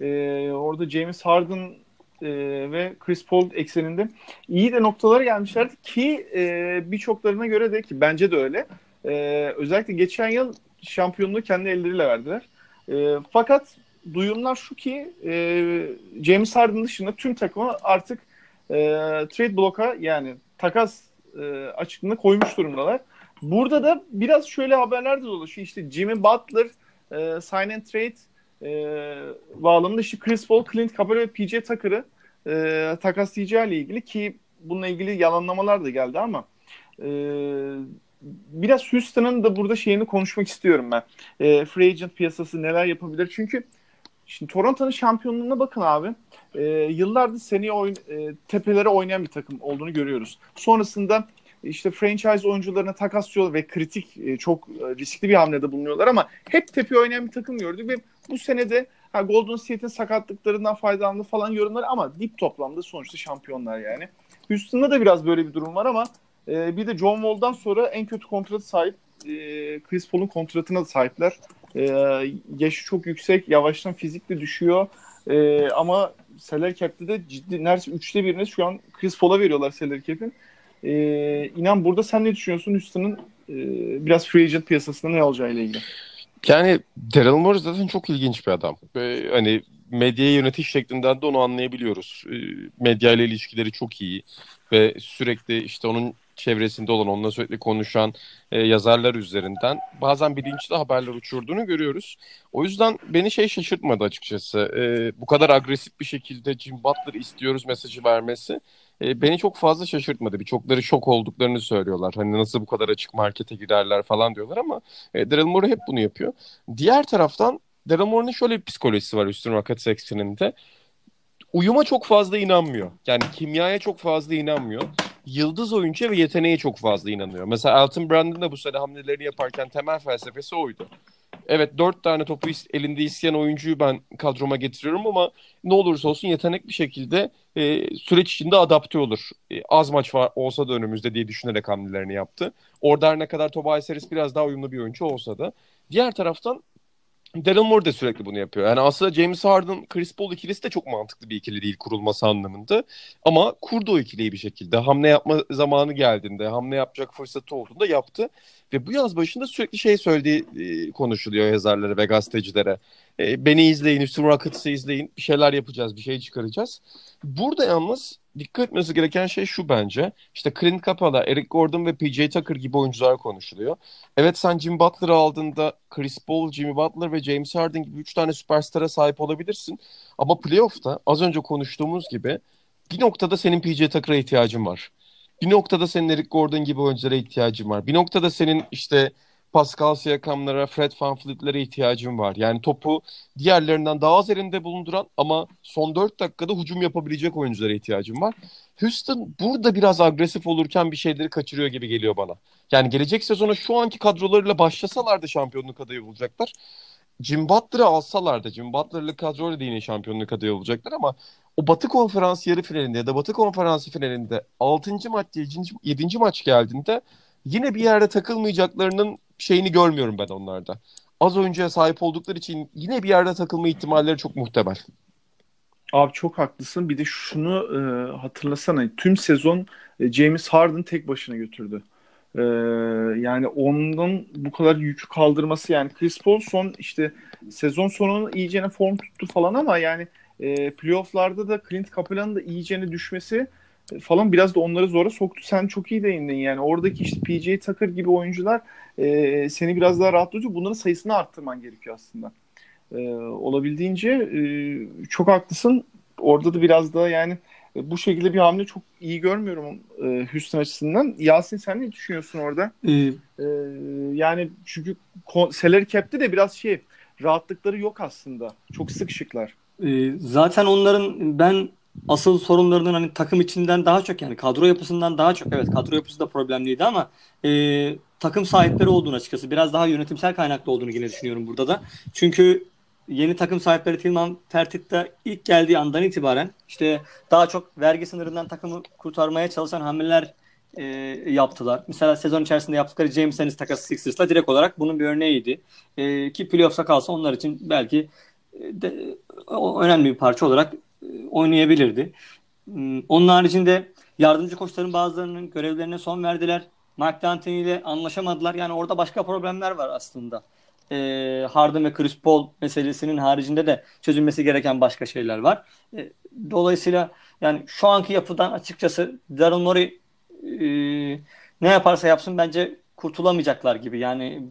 E, orada James Harden e, ve Chris Paul ekseninde iyi de noktalara gelmişlerdi ki e, birçoklarına göre de ki bence de öyle. E, özellikle geçen yıl şampiyonluğu kendi elleriyle verdiler. E, fakat duyumlar şu ki e, James Harden dışında tüm takımı artık e, trade block'a yani takas e, açıklığına koymuş durumdalar. Burada da biraz şöyle haberler de dolaşıyor. İşte Jimmy Butler e, sign and trade e, bağlamında işte Chris Paul, Clint Capela ve PJ Tucker'ı e, takaslayacağı ile ilgili ki bununla ilgili yalanlamalar da geldi ama e, biraz Houston'ın da burada şeyini konuşmak istiyorum ben. E, free agent piyasası neler yapabilir? Çünkü şimdi Toronto'nun şampiyonluğuna bakın abi. E, yıllardır seni oyun, e, tepelere oynayan bir takım olduğunu görüyoruz. Sonrasında işte franchise oyuncularına takaslıyor ve kritik e, çok e, riskli bir hamlede bulunuyorlar ama hep tepe oynayan bir takım gördük ve bu sene de ha, Golden State'in sakatlıklarından faydalandı falan yorumlar ama dip toplamda sonuçta şampiyonlar yani. Houston'da da biraz böyle bir durum var ama e, bir de John Wall'dan sonra en kötü kontratı sahip e, Chris Paul'un kontratına da sahipler. E, yaşı çok yüksek, yavaştan fizikle düşüyor. E, ama salary cap'te de ciddi neredeyse üçte birini şu an Chris Paul'a veriyorlar salary cap'in. E, inan burada sen ne düşünüyorsun Houston'ın e, biraz free agent piyasasında ne olacağıyla ilgili? Yani Daryl Morey zaten çok ilginç bir adam. Ve hani medyaya yönetiş şeklinden de onu anlayabiliyoruz. E, medya ile ilişkileri çok iyi ve sürekli işte onun çevresinde olan, onunla sürekli konuşan e, yazarlar üzerinden bazen bilinçli haberler uçurduğunu görüyoruz. O yüzden beni şey şaşırtmadı açıkçası. E, bu kadar agresif bir şekilde Jim Butler istiyoruz mesajı vermesi e, beni çok fazla şaşırtmadı. Birçokları şok olduklarını söylüyorlar. Hani nasıl bu kadar açık markete girerler falan diyorlar ama e, Daryl Morey hep bunu yapıyor. Diğer taraftan Daryl Morey'nin şöyle bir psikolojisi var Houston Rockets ekseninde. Uyuma çok fazla inanmıyor. Yani kimyaya çok fazla inanmıyor. Yıldız oyuncu ve yeteneğe çok fazla inanıyor. Mesela Elton Brand'ın da bu sene hamlelerini yaparken temel felsefesi oydu evet dört tane topu elinde isteyen oyuncuyu ben kadroma getiriyorum ama ne olursa olsun yetenek bir şekilde e, süreç içinde adapte olur. E, az maç var olsa da önümüzde diye düşünerek hamlelerini yaptı. Orada her ne kadar Tobias Harris biraz daha uyumlu bir oyuncu olsa da. Diğer taraftan Daryl Morey de sürekli bunu yapıyor. Yani aslında James Harden, Chris Paul ikilisi de çok mantıklı bir ikili değil kurulması anlamında. Ama kurdu o ikiliyi bir şekilde. Hamle yapma zamanı geldiğinde, hamle yapacak fırsatı olduğunda yaptı. Ve bu yaz başında sürekli şey söylediği e, konuşuluyor yazarlara ve gazetecilere. E, beni izleyin, Houston Rockets'ı izleyin. Bir şeyler yapacağız, bir şey çıkaracağız. Burada yalnız dikkat etmesi gereken şey şu bence. İşte Clint Capela, Eric Gordon ve PJ Tucker gibi oyuncular konuşuluyor. Evet sen Jim Butler'ı aldığında Chris Paul, Jimmy Butler ve James Harden gibi 3 tane süperstara sahip olabilirsin. Ama playoff'ta az önce konuştuğumuz gibi bir noktada senin PJ Tucker'a ihtiyacın var. Bir noktada senin Eric Gordon gibi oyunculara ihtiyacın var. Bir noktada senin işte Pascal Siakam'lara, Fred VanVleet'lere ihtiyacım var. Yani topu diğerlerinden daha az elinde bulunduran ama son 4 dakikada hücum yapabilecek oyunculara ihtiyacım var. Houston burada biraz agresif olurken bir şeyleri kaçırıyor gibi geliyor bana. Yani gelecek sezona şu anki kadrolarıyla başlasalardı şampiyonluk adayı olacaklar. Jim Butler'ı alsalardı, Jim Butler'lı kadroyla da yine şampiyonluk adayı olacaklar ama o Batı Konferansı yarı finalinde ya da Batı Konferansı finalinde 6. maç, 7. 7. maç geldiğinde yine bir yerde takılmayacaklarının şeyini görmüyorum ben onlarda. Az oyuncuya sahip oldukları için yine bir yerde takılma ihtimalleri çok muhtemel. Abi çok haklısın. Bir de şunu e, hatırlasana. Tüm sezon e, James Harden tek başına götürdü. E, yani onun bu kadar yükü kaldırması yani Chris Paul son işte sezon sonunu iyicene form tuttu falan ama yani e, playofflarda da Clint Capela'nın da iyicene düşmesi falan biraz da onları zora soktu. Sen çok iyi değindin yani. Oradaki işte PJ Tucker gibi oyuncular e, seni biraz daha rahatlatıyor. Bunların sayısını arttırman gerekiyor aslında. E, olabildiğince e, çok haklısın. Orada da biraz daha yani e, bu şekilde bir hamle çok iyi görmüyorum e, Houston açısından. Yasin sen ne düşünüyorsun orada? Ee, e, yani çünkü salary cap'te de biraz şey rahatlıkları yok aslında. Çok sıkışıklar. E, zaten onların ben asıl sorunlarının hani takım içinden daha çok yani kadro yapısından daha çok evet kadro yapısı da problemliydi ama e, takım sahipleri olduğunu açıkçası biraz daha yönetimsel kaynaklı olduğunu yine düşünüyorum burada da. Çünkü yeni takım sahipleri Tilman Fertitta ilk geldiği andan itibaren işte daha çok vergi sınırından takımı kurtarmaya çalışan hamleler e, yaptılar. Mesela sezon içerisinde yaptıkları James Ennis takası Sixers'la direkt olarak bunun bir örneğiydi. E, ki playoff'a kalsa onlar için belki e, de, o, önemli bir parça olarak oynayabilirdi. Hmm, onun haricinde yardımcı koçların bazılarının görevlerine son verdiler. Mark D'Antoni ile anlaşamadılar. Yani orada başka problemler var aslında. E, Harden ve Chris Paul meselesinin haricinde de çözülmesi gereken başka şeyler var. E, dolayısıyla yani şu anki yapıdan açıkçası Daryl Morey e, ne yaparsa yapsın bence kurtulamayacaklar gibi. Yani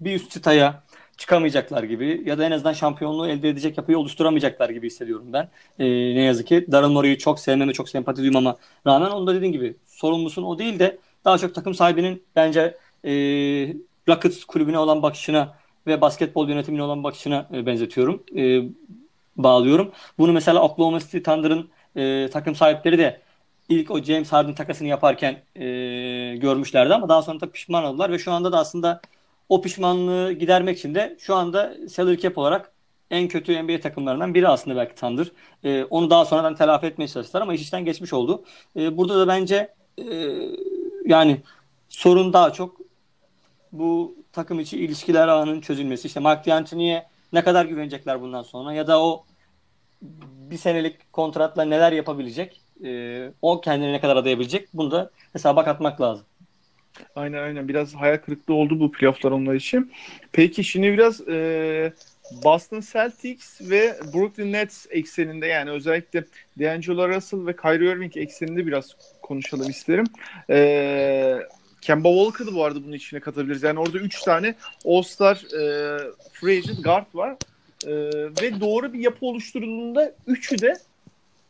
bir üst çıtaya çıkamayacaklar gibi ya da en azından şampiyonluğu elde edecek yapıyı oluşturamayacaklar gibi hissediyorum ben. E, ne yazık ki Daryl Morey'i çok sevmeme, çok sempati duymama rağmen onu da dediğim gibi sorumlusun o değil de daha çok takım sahibinin bence e, Rockets kulübüne olan bakışına ve basketbol yönetimine olan bakışına e, benzetiyorum. E, bağlıyorum. Bunu mesela Oklahoma City Thunder'ın e, takım sahipleri de ilk o James Harden takasını yaparken e, görmüşlerdi ama daha sonra da pişman oldular ve şu anda da aslında o pişmanlığı gidermek için de şu anda salary cap olarak en kötü NBA takımlarından biri aslında belki Thunder. E, onu daha sonradan telafi etmeye çalıştılar ama iş işten geçmiş oldu. E, burada da bence e, yani sorun daha çok bu takım içi ilişkiler ağının çözülmesi. İşte Mark D'Antoni'ye ne kadar güvenecekler bundan sonra ya da o bir senelik kontratla neler yapabilecek? E, o kendine ne kadar adayabilecek? Bunu da hesaba katmak lazım. Aynen aynen biraz hayal kırıklığı oldu bu playofflar onlar için. Peki şimdi biraz e, Boston Celtics ve Brooklyn Nets ekseninde yani özellikle D'Angelo Russell ve Kyrie Irving ekseninde biraz konuşalım isterim. E, Kemba Walker'ı bu arada bunun içine katabiliriz. Yani orada 3 tane All-Star e, free agent guard var. E, ve doğru bir yapı oluşturulduğunda üçü de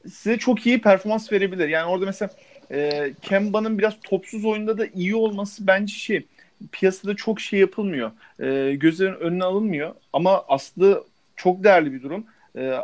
size çok iyi performans verebilir. Yani orada mesela e, Kemba'nın biraz topsuz oyunda da iyi olması bence şey piyasada çok şey yapılmıyor. E, gözlerin önüne alınmıyor. Ama aslında çok değerli bir durum. E,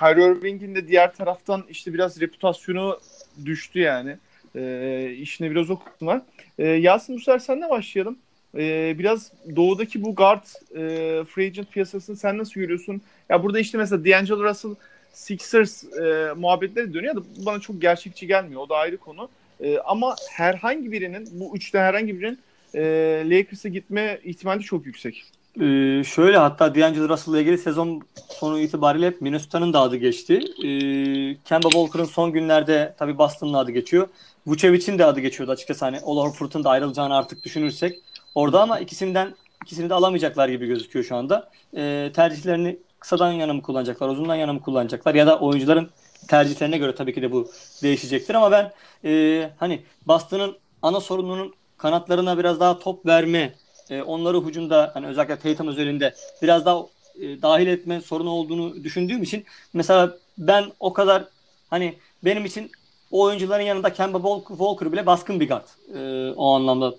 Kyrie Irving'in de diğer taraftan işte biraz reputasyonu düştü yani. E, işine biraz o var. E, Yasin sefer senle başlayalım. E, biraz doğudaki bu guard e, free agent piyasasını sen nasıl görüyorsun? Ya burada işte mesela D'Angelo Russell Sixers e, muhabbetleri dönüyor da bana çok gerçekçi gelmiyor. O da ayrı konu. E, ama herhangi birinin, bu üçte herhangi birinin e, Lakers'a gitme ihtimali çok yüksek. Ee, şöyle hatta D'Angelo Russell'la ilgili sezon sonu itibariyle hep Minnesota'nın da adı geçti. Ee, Kemba Walker'ın son günlerde tabii Boston'ın adı geçiyor. Vucevic'in de adı geçiyordu açıkçası. Hani All Horford'un da ayrılacağını artık düşünürsek orada ama ikisinden ikisini de alamayacaklar gibi gözüküyor şu anda. Ee, tercihlerini kısadan yana mı kullanacaklar, uzundan yana mı kullanacaklar ya da oyuncuların tercihlerine göre tabii ki de bu değişecektir ama ben e, hani Boston'ın ana sorununun kanatlarına biraz daha top verme, e, onları hücumda hani özellikle Tatum özelinde biraz daha e, dahil etme sorunu olduğunu düşündüğüm için mesela ben o kadar hani benim için o oyuncuların yanında Kemba Walker bile baskın bir guard e, o anlamda.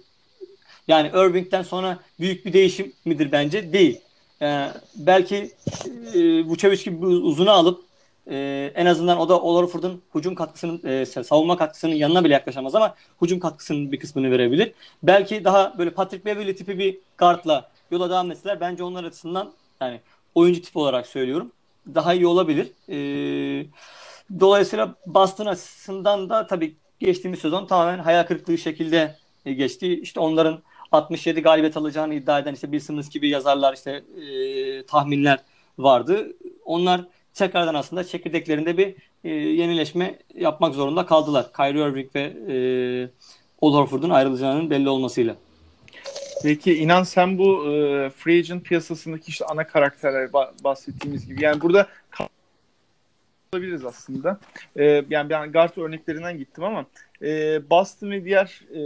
Yani Irving'den sonra büyük bir değişim midir bence? Değil. E, belki e, Vucevic gibi uzunu alıp e, en azından o da Olorford'un hücum katkısının e, savunma katkısının yanına bile yaklaşamaz ama hücum katkısının bir kısmını verebilir. Belki daha böyle Patrick Beverly tipi bir guardla yola devam etseler bence onlar açısından yani oyuncu tipi olarak söylüyorum daha iyi olabilir. E, dolayısıyla Boston açısından da tabii geçtiğimiz sezon tamamen hayal kırıklığı şekilde e, geçti. İşte onların 67 galibiyet alacağını iddia eden işte Bill Simmons gibi yazarlar işte e, tahminler vardı. Onlar tekrardan aslında çekirdeklerinde bir e, yenileşme yapmak zorunda kaldılar. Kyrie Irving ve e, Al Horford'un ayrılacağının belli olmasıyla. Peki inan sen bu e, free agent piyasasındaki işte ana karakterler bahsettiğimiz gibi yani burada olabiliriz aslında. E, yani ben guard örneklerinden gittim ama e, Boston ve diğer e,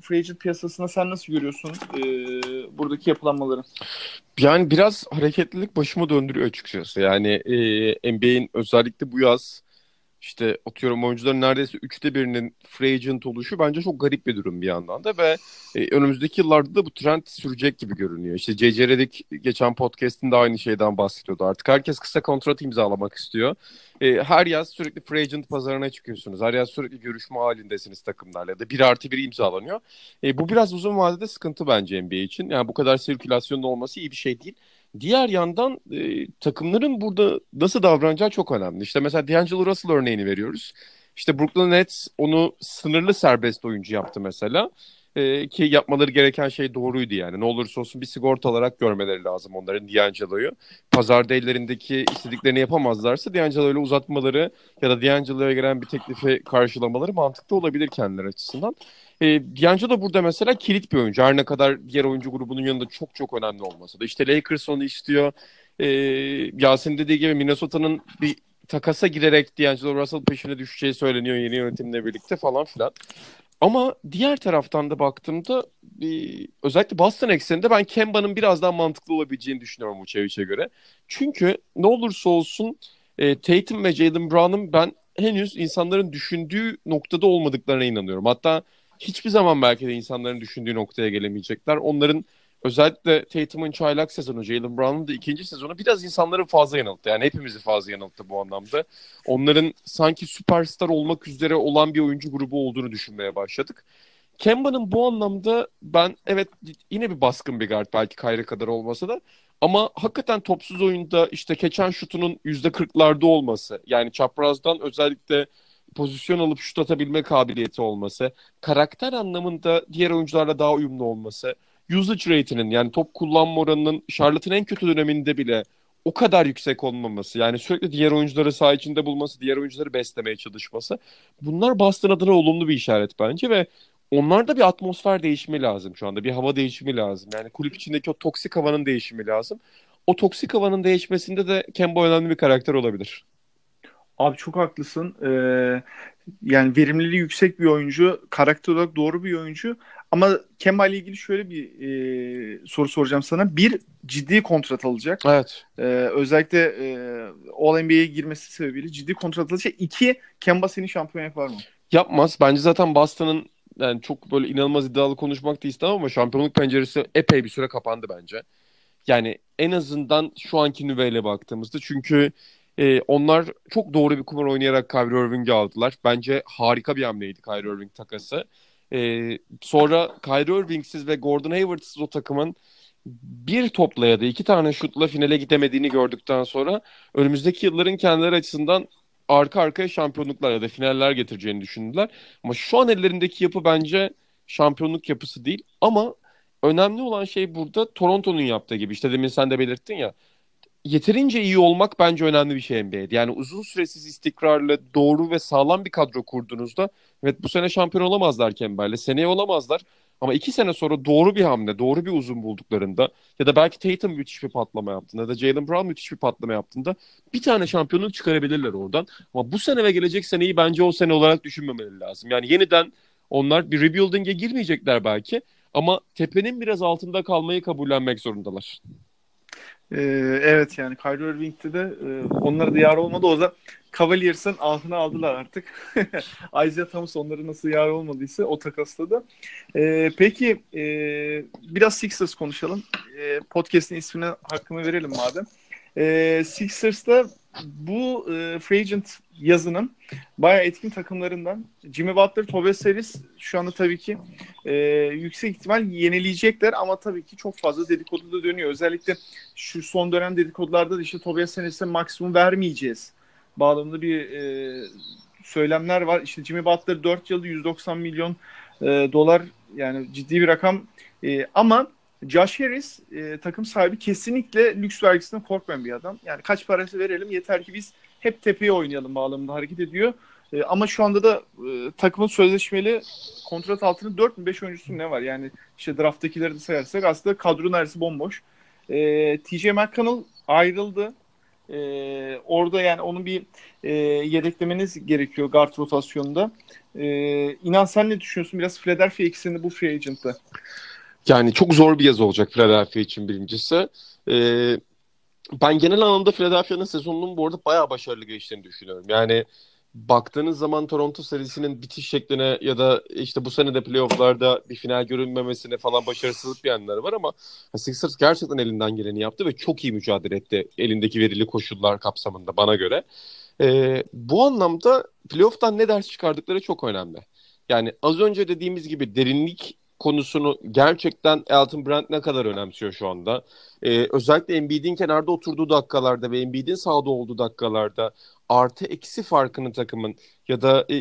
free agent piyasasına sen nasıl görüyorsun e, buradaki yapılanmaları? Yani biraz hareketlilik başımı döndürüyor açıkçası. Yani e, NBA'in özellikle bu yaz işte atıyorum oyuncuların neredeyse üçte birinin free agent oluşu bence çok garip bir durum bir yandan da ve e, önümüzdeki yıllarda da bu trend sürecek gibi görünüyor. İşte C.C. Redick geçen podcast'inde aynı şeyden bahsediyordu. Artık herkes kısa kontrat imzalamak istiyor. E, her yaz sürekli free agent pazarına çıkıyorsunuz. Her yaz sürekli görüşme halindesiniz takımlarla ya da bir artı bir imzalanıyor. E, bu biraz uzun vadede sıkıntı bence NBA için. Yani bu kadar sirkülasyonda olması iyi bir şey değil. Diğer yandan e, takımların burada nasıl davranacağı çok önemli. İşte mesela D'Angelo Russell örneğini veriyoruz. İşte Brooklyn Nets onu sınırlı serbest oyuncu yaptı mesela. E, ki yapmaları gereken şey doğruydu yani. Ne olursa olsun bir sigorta olarak görmeleri lazım onların D'Angelo'yu. Pazarda ellerindeki istediklerini yapamazlarsa D'Angelo ile uzatmaları ya da D'Angelo'ya gelen bir teklifi karşılamaları mantıklı olabilir kendileri açısından. E, D'Angelo burada mesela kilit bir oyuncu. Her ne kadar diğer oyuncu grubunun yanında çok çok önemli olmasa da. İşte Lakers onu istiyor. E, Yasin dediği gibi Minnesota'nın bir takasa girerek D'Angelo Russell peşine düşeceği söyleniyor yeni yönetimle birlikte falan filan. Ama diğer taraftan da baktığımda e, özellikle Boston ekseninde ben Kemba'nın biraz daha mantıklı olabileceğini düşünüyorum Vucevic'e göre. Çünkü ne olursa olsun e, Tatum ve Jalen Brown'un ben henüz insanların düşündüğü noktada olmadıklarına inanıyorum. Hatta hiçbir zaman belki de insanların düşündüğü noktaya gelemeyecekler. Onların özellikle Tatum'un çaylak sezonu, Jalen Brown'un da ikinci sezonu biraz insanları fazla yanılttı. Yani hepimizi fazla yanılttı bu anlamda. Onların sanki süperstar olmak üzere olan bir oyuncu grubu olduğunu düşünmeye başladık. Kemba'nın bu anlamda ben evet yine bir baskın bir guard belki Kyrie kadar olmasa da ama hakikaten topsuz oyunda işte keçen şutunun %40'larda olması yani çaprazdan özellikle pozisyon alıp şut atabilme kabiliyeti olması, karakter anlamında diğer oyuncularla daha uyumlu olması, usage rate'inin yani top kullanma oranının Charlotte'ın en kötü döneminde bile o kadar yüksek olmaması yani sürekli diğer oyuncuları saha içinde bulması, diğer oyuncuları beslemeye çalışması bunlar Boston adına olumlu bir işaret bence ve onlarda bir atmosfer değişimi lazım şu anda. Bir hava değişimi lazım. Yani kulüp içindeki o toksik havanın değişimi lazım. O toksik havanın değişmesinde de Kemba önemli bir karakter olabilir. Abi çok haklısın. Ee, yani verimliliği yüksek bir oyuncu, karakter olarak doğru bir oyuncu. Ama Kemba ile ilgili şöyle bir e, soru soracağım sana. Bir, ciddi kontrat alacak. Evet. Ee, özellikle e, All-NBA'ye girmesi sebebiyle ciddi kontrat alacak. İki, Kemba seni şampiyon yapar mı? Yapmaz. Bence zaten Boston'ın yani çok böyle inanılmaz iddialı konuşmak da istemem ama şampiyonluk penceresi epey bir süre kapandı bence. Yani en azından şu anki nüveyle baktığımızda çünkü e, onlar çok doğru bir kumar oynayarak Kyrie Irving'i aldılar. Bence harika bir hamleydi Kyrie Irving takası. E, sonra Kyrie Irving'siz ve Gordon Hayward'sız o takımın bir topla ya da iki tane şutla finale gidemediğini gördükten sonra önümüzdeki yılların kendileri açısından arka arkaya şampiyonluklar ya da finaller getireceğini düşündüler. Ama şu an ellerindeki yapı bence şampiyonluk yapısı değil. Ama önemli olan şey burada Toronto'nun yaptığı gibi. İşte demin sen de belirttin ya. Yeterince iyi olmak bence önemli bir şey NBA'de. Yani uzun süresiz istikrarlı, doğru ve sağlam bir kadro kurduğunuzda evet bu sene şampiyon olamazlar Kember'le. Seneye olamazlar. Ama iki sene sonra doğru bir hamle, doğru bir uzun bulduklarında ya da belki Tatum müthiş bir patlama yaptığında ya da Jalen Brown müthiş bir patlama yaptığında bir tane şampiyonluk çıkarabilirler oradan. Ama bu sene ve gelecek seneyi bence o sene olarak düşünmemeleri lazım. Yani yeniden onlar bir rebuilding'e girmeyecekler belki ama tepenin biraz altında kalmayı kabullenmek zorundalar. Ee, evet yani Kyrie Irving'de de e, onlara da yar olmadı. O da Cavaliers'ın altına aldılar artık. <laughs> Isaiah Thomas onları nasıl yar olmadıysa o takasla da. Ee, peki e, biraz Sixers konuşalım. E, podcast'in ismini hakkını verelim madem. E, Sixers'ta bu e, free agent yazının bayağı etkin takımlarından Jimmy Butler, Tobias Harris şu anda tabii ki e, yüksek ihtimal yenileyecekler ama tabii ki çok fazla dedikodu da dönüyor. Özellikle şu son dönem dedikodularda da işte Tobias Harris'e maksimum vermeyeceğiz bağlamında bir e, söylemler var. İşte Jimmy Butler 4 yılda 190 milyon e, dolar yani ciddi bir rakam e, ama Josh Harris e, takım sahibi kesinlikle lüks vergisinden korkmayan bir adam. Yani kaç parası verelim yeter ki biz hep tepeye oynayalım bağlamında hareket ediyor. E, ama şu anda da e, takımın sözleşmeli kontrat altında 4 mü 5 oyuncusu ne var? Yani işte draft'takileri de sayarsak aslında kadro neredeyse bomboş. E, TJ McConnell ayrıldı. E, orada yani onun bir e, yedeklemeniz gerekiyor guard rotasyonunda. E, inan sen ne düşünüyorsun? Biraz Philadelphia ikisini bu free agent'ta. Yani çok zor bir yaz olacak Philadelphia için birincisi. Ee, ben genel anlamda Philadelphia'nın sezonunun bu arada bayağı başarılı geçtiğini düşünüyorum. Yani baktığınız zaman Toronto serisinin bitiş şekline ya da işte bu sene de playofflarda bir final görünmemesine falan başarısızlık bir yanları var ama Sixers gerçekten elinden geleni yaptı ve çok iyi mücadele etti elindeki verili koşullar kapsamında bana göre. Ee, bu anlamda playoff'tan ne ders çıkardıkları çok önemli. Yani az önce dediğimiz gibi derinlik konusunu gerçekten Elton Brand ne kadar önemsiyor şu anda. Ee, özellikle Embiid'in kenarda oturduğu dakikalarda ve Embiid'in sahada olduğu dakikalarda artı eksi farkını takımın ya da e,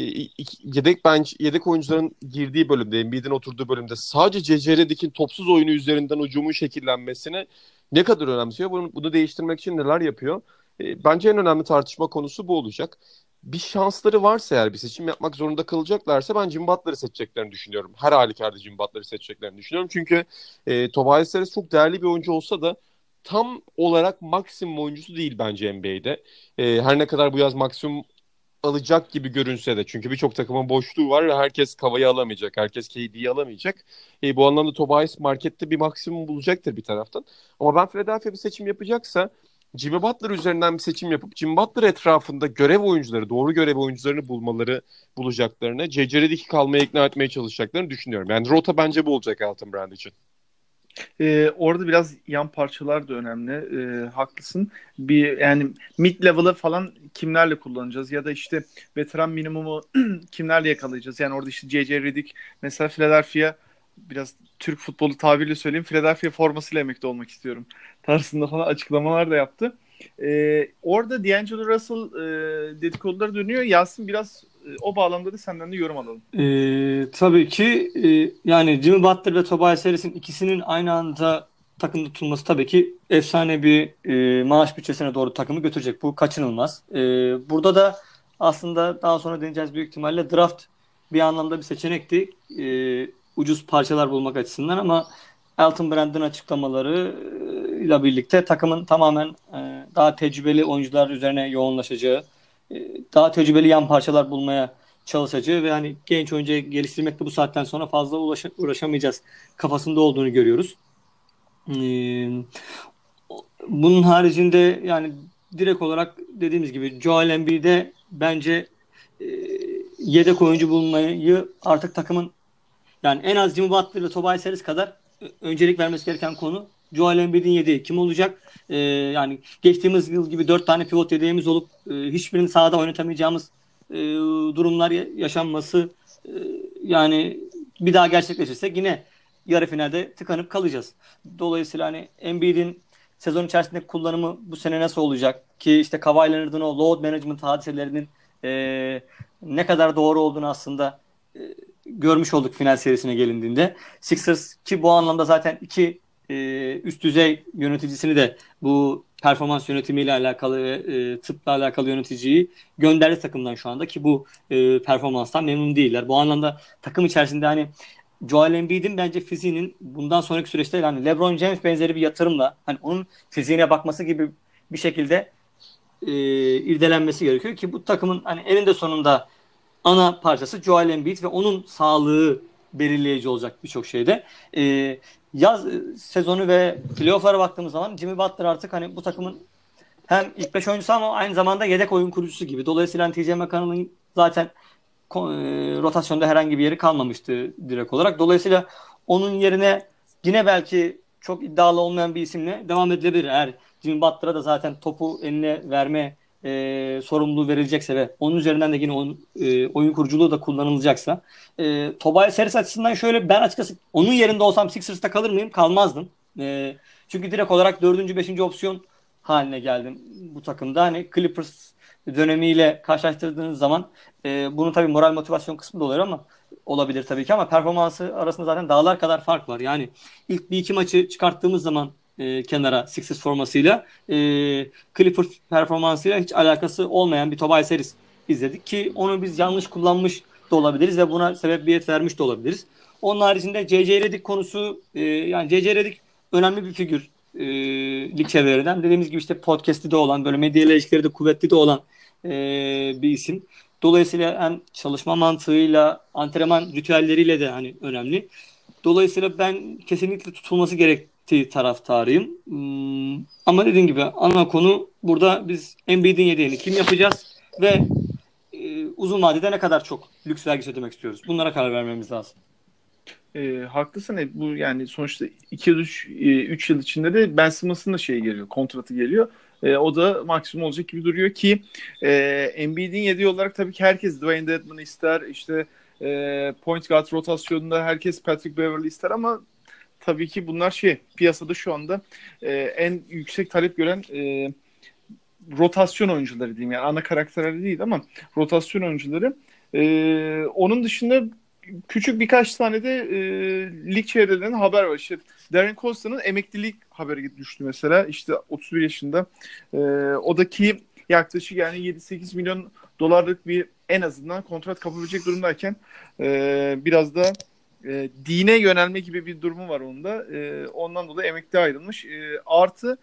yedek bench yedek oyuncuların girdiği bölümde Embiid'in oturduğu bölümde sadece CCR'deki topsuz oyunu üzerinden ucumun şekillenmesine ne kadar önemsiyor? Bunu, bunu değiştirmek için neler yapıyor? E, bence en önemli tartışma konusu bu olacak bir şansları varsa eğer bir seçim yapmak zorunda kalacaklarsa ben Jim Butler'ı seçeceklerini düşünüyorum. Her halükarda Jim Butler'ı seçeceklerini düşünüyorum. Çünkü e, Tobias Harris çok değerli bir oyuncu olsa da tam olarak maksimum oyuncusu değil bence NBA'de. E, her ne kadar bu yaz maksimum alacak gibi görünse de çünkü birçok takımın boşluğu var ve herkes Kava'yı alamayacak, herkes KD'yi alamayacak. E, bu anlamda Tobias markette bir maksimum bulacaktır bir taraftan. Ama ben Philadelphia bir seçim yapacaksa Jimmy Butler üzerinden bir seçim yapıp Jimmy Butler etrafında görev oyuncuları, doğru görev oyuncularını bulmaları bulacaklarını, CCR'deki kalmaya ikna etmeye çalışacaklarını düşünüyorum. Yani rota bence bu olacak Elton Brand için. Ee, orada biraz yan parçalar da önemli. Ee, haklısın. Bir yani mid level'ı falan kimlerle kullanacağız ya da işte veteran minimumu <clears throat> kimlerle yakalayacağız? Yani orada işte JJ Redick mesela Philadelphia biraz Türk futbolu tabiriyle söyleyeyim Philadelphia formasıyla emekli olmak istiyorum tarzında falan açıklamalar da yaptı. Ee, orada D'Angelo Russell e, dedikoduları dönüyor. Yasin biraz e, o bağlamda da senden de yorum alalım. Ee, tabii ki e, yani Jimmy Butler ve Tobias Harris'in ikisinin aynı anda takımda tutulması tabii ki efsane bir e, maaş bütçesine doğru takımı götürecek. Bu kaçınılmaz. E, burada da aslında daha sonra deneyeceğiz büyük ihtimalle draft bir anlamda bir seçenekti. E, ucuz parçalar bulmak açısından ama Elton Brand'ın açıklamaları ile birlikte takımın tamamen e, daha tecrübeli oyuncular üzerine yoğunlaşacağı, e, daha tecrübeli yan parçalar bulmaya çalışacağı ve hani genç oyuncuyu geliştirmekte bu saatten sonra fazla ulaşa, uğraşamayacağız kafasında olduğunu görüyoruz. E, bunun haricinde yani direkt olarak dediğimiz gibi Joel Embiid'e bence e, yedek oyuncu bulmayı artık takımın yani en az Jimmy Butler ve Tobias Harris kadar öncelik vermesi gereken konu Joel Embiid'in yedeği kim olacak? Ee, yani geçtiğimiz yıl gibi dört tane pivot yedeğimiz olup e, hiçbirini sahada oynatamayacağımız e, durumlar yaşanması e, yani bir daha gerçekleşirse yine yarı finalde tıkanıp kalacağız. Dolayısıyla hani Embiid'in sezon içerisinde kullanımı bu sene nasıl olacak? Ki işte Kawhi Leonard'ın o load management hadiselerinin e, ne kadar doğru olduğunu aslında e, görmüş olduk final serisine gelindiğinde. Sixers ki bu anlamda zaten iki e, üst düzey yöneticisini de bu performans yönetimiyle alakalı ve e, tıpla alakalı yöneticiyi gönderdi takımdan şu anda ki bu e, performanstan memnun değiller. Bu anlamda takım içerisinde hani Joel Embiid'in bence fiziğinin bundan sonraki süreçte yani LeBron James benzeri bir yatırımla hani onun fiziğine bakması gibi bir şekilde e, irdelenmesi gerekiyor ki bu takımın hani elinde sonunda ana parçası Joel Embiid ve onun sağlığı belirleyici olacak birçok şeyde. E, yaz sezonu ve playoff'lara baktığımız zaman Jimmy Butler artık hani bu takımın hem ilk beş oyuncusu ama aynı zamanda yedek oyun kurucusu gibi. Dolayısıyla hani TJ McConnell'ın zaten e, rotasyonda herhangi bir yeri kalmamıştı direkt olarak. Dolayısıyla onun yerine yine belki çok iddialı olmayan bir isimle devam edilebilir. Eğer Jimmy Butler'a da zaten topu eline verme e, sorumluluğu verilecekse ve onun üzerinden de yine onun, e, oyun kuruculuğu da kullanılacaksa e, Tobias Harris açısından şöyle ben açıkçası onun yerinde olsam Sixers'ta kalır mıyım? Kalmazdım. E, çünkü direkt olarak dördüncü, beşinci opsiyon haline geldim bu takımda. Hani Clippers dönemiyle karşılaştırdığınız zaman e, bunun tabii moral motivasyon kısmı da oluyor ama olabilir tabii ki ama performansı arasında zaten dağlar kadar fark var. Yani ilk bir iki maçı çıkarttığımız zaman e, kenara Sixers formasıyla e, Clippers performansıyla hiç alakası olmayan bir Tobias Harris izledik ki onu biz yanlış kullanmış da olabiliriz ve buna sebebiyet vermiş de olabiliriz. Onun haricinde C.C. Redick konusu e, yani C.C. Redick önemli bir figür e, lig çevrelerinden. Dediğimiz gibi işte podcast'i de olan böyle medya ilişkileri de kuvvetli de olan e, bir isim. Dolayısıyla hem çalışma mantığıyla, antrenman ritüelleriyle de hani önemli. Dolayısıyla ben kesinlikle tutulması gerek taraftarıyım. Hmm, ama dediğim gibi ana konu burada biz Embiid'in yedeğini kim yapacağız ve e, uzun vadede ne kadar çok lüks vergisi ödemek istiyoruz. Bunlara karar vermemiz lazım. E, haklısın. E, bu yani sonuçta 2-3 e, yıl içinde de Ben Simmons'ın da şey geliyor, kontratı geliyor. E, o da maksimum olacak gibi duruyor ki e, Embiid'in yediği olarak tabii ki herkes Dwayne Dedman ister. işte e, point guard rotasyonunda herkes Patrick Beverly ister ama tabii ki bunlar şey piyasada şu anda e, en yüksek talep gören e, rotasyon oyuncuları diyeyim yani ana karakterleri değil ama rotasyon oyuncuları. E, onun dışında küçük birkaç tane de e, lig çevrelerinden haber var. İşte Darren Costa'nın emeklilik haberi düştü mesela. İşte 31 yaşında. E, o da ki yaklaşık yani 7-8 milyon dolarlık bir en azından kontrat kapabilecek durumdayken e, biraz da e, dine yönelme gibi bir durumu var onda. E, ondan dolayı emekli ayrılmış. E, artı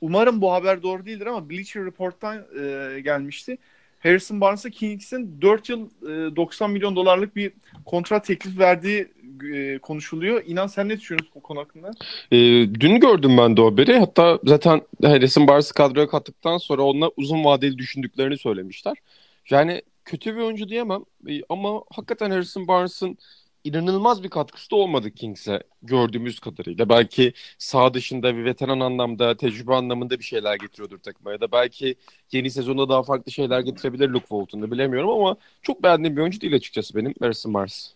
umarım bu haber doğru değildir ama Bleacher Report'tan e, gelmişti. Harrison Barnes'a Kings'in 4 yıl e, 90 milyon dolarlık bir kontrat teklif verdiği e, konuşuluyor. İnan sen ne düşünüyorsun bu konu hakkında? E, dün gördüm ben de o haberi. Hatta zaten Harrison Barnes'ı kadroya kattıktan sonra onunla uzun vadeli düşündüklerini söylemişler. Yani kötü bir oyuncu diyemem e, ama hakikaten Harrison Barnes'ın inanılmaz bir katkısı da olmadı Kings'e gördüğümüz kadarıyla. Belki sağ dışında bir veteran anlamda, tecrübe anlamında bir şeyler getiriyordur takıma ya da belki yeni sezonda daha farklı şeyler getirebilir Luke Walton'da bilemiyorum ama çok beğendiğim bir oyuncu değil açıkçası benim Harrison Barnes.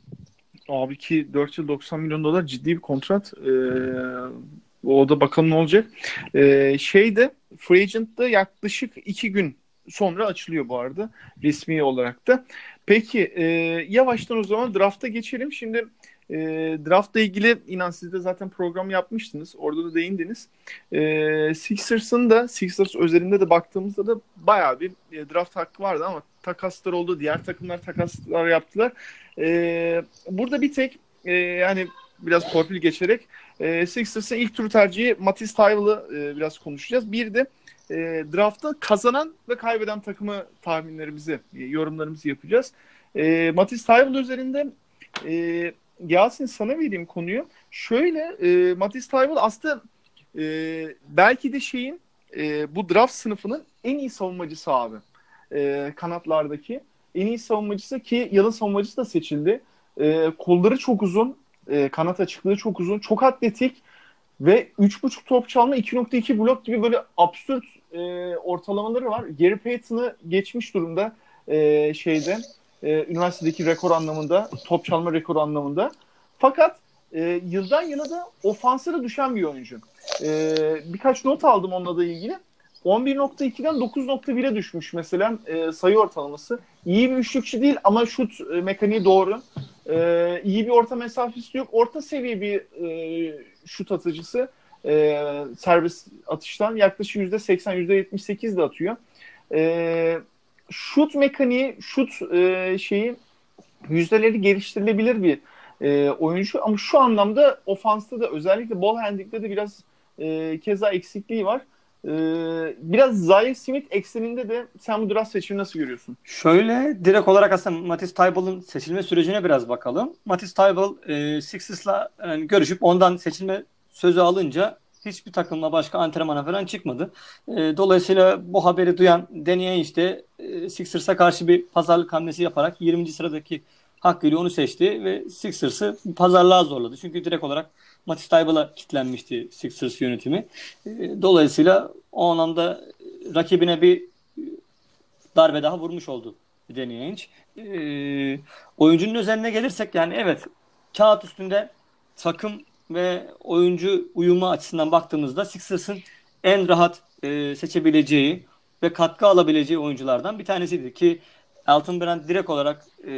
Abi ki 4 yıl 90 milyon dolar ciddi bir kontrat. Ee, o da bakalım ne olacak. Ee, şeyde Free Agent'da yaklaşık 2 gün sonra açılıyor bu arada resmi olarak da. Peki e, yavaştan o zaman drafta geçelim. Şimdi E, draftla ilgili inan siz de zaten program yapmıştınız. Orada da değindiniz. E, Sixers'ın da Sixers özelinde de baktığımızda da bayağı bir e, draft hakkı vardı ama takaslar oldu. Diğer takımlar takaslar yaptılar. E, burada bir tek e, yani biraz torpil geçerek e, Sixers'ın ilk tur tercihi Matisse Thybull'ı e, biraz konuşacağız. Bir de e, draftta kazanan ve kaybeden takımı tahminlerimizi, e, yorumlarımızı yapacağız. E, Matisse Thybull üzerinde e, Yasin sana vereyim konuyu. Şöyle e, Matisse Thybull aslında e, belki de şeyin e, bu draft sınıfının en iyi savunmacısı abi. E, kanatlardaki en iyi savunmacısı ki yılın savunmacısı da seçildi. E, kolları çok uzun, e, kanat açıklığı çok uzun, çok atletik ve 3.5 top çalma 2.2 blok gibi böyle absürt e, ortalamaları var. Gary Payton'ı geçmiş durumda e, şeyde e, üniversitedeki rekor anlamında, top çalma rekoru anlamında. Fakat e, yıldan yıla da ofansına düşen bir oyuncu. E, birkaç not aldım onunla da ilgili. 11.2'den 9.1'e düşmüş mesela e, sayı ortalaması. İyi bir üçlükçü değil ama şut e, mekaniği doğru. E, iyi bir orta mesafesi yok. Orta seviye bir e, şut atıcısı. E, servis atıştan yaklaşık %80, %78 de atıyor. E, şut mekaniği, şut e, şeyi yüzdeleri geliştirilebilir bir e, oyuncu ama şu anlamda ofansta da özellikle ball handling'de de biraz e, keza eksikliği var. E, biraz Zaire Smith ekseninde de sen bu draft seçimi nasıl görüyorsun? Şöyle direkt olarak aslında Matisse Tyball'ın seçilme sürecine biraz bakalım. Matisse Tyball e, Sixers'la yani görüşüp ondan seçilme sözü alınca hiçbir takımla başka antrenmana falan çıkmadı. E, dolayısıyla bu haberi duyan Danny Ainge de e, Sixers'a karşı bir pazarlık hamlesi yaparak 20. sıradaki hakkıyla onu seçti ve Sixers'ı pazarlığa zorladı. Çünkü direkt olarak Matisse Tyball'a kitlenmişti Sixers yönetimi. E, dolayısıyla o anlamda rakibine bir darbe daha vurmuş oldu Danny Ainge. E, oyuncunun özeline gelirsek yani evet kağıt üstünde takım ve oyuncu uyumu açısından baktığımızda Sixers'ın en rahat e, seçebileceği ve katkı alabileceği oyunculardan bir tanesiydi ki Elton Brand direkt olarak e,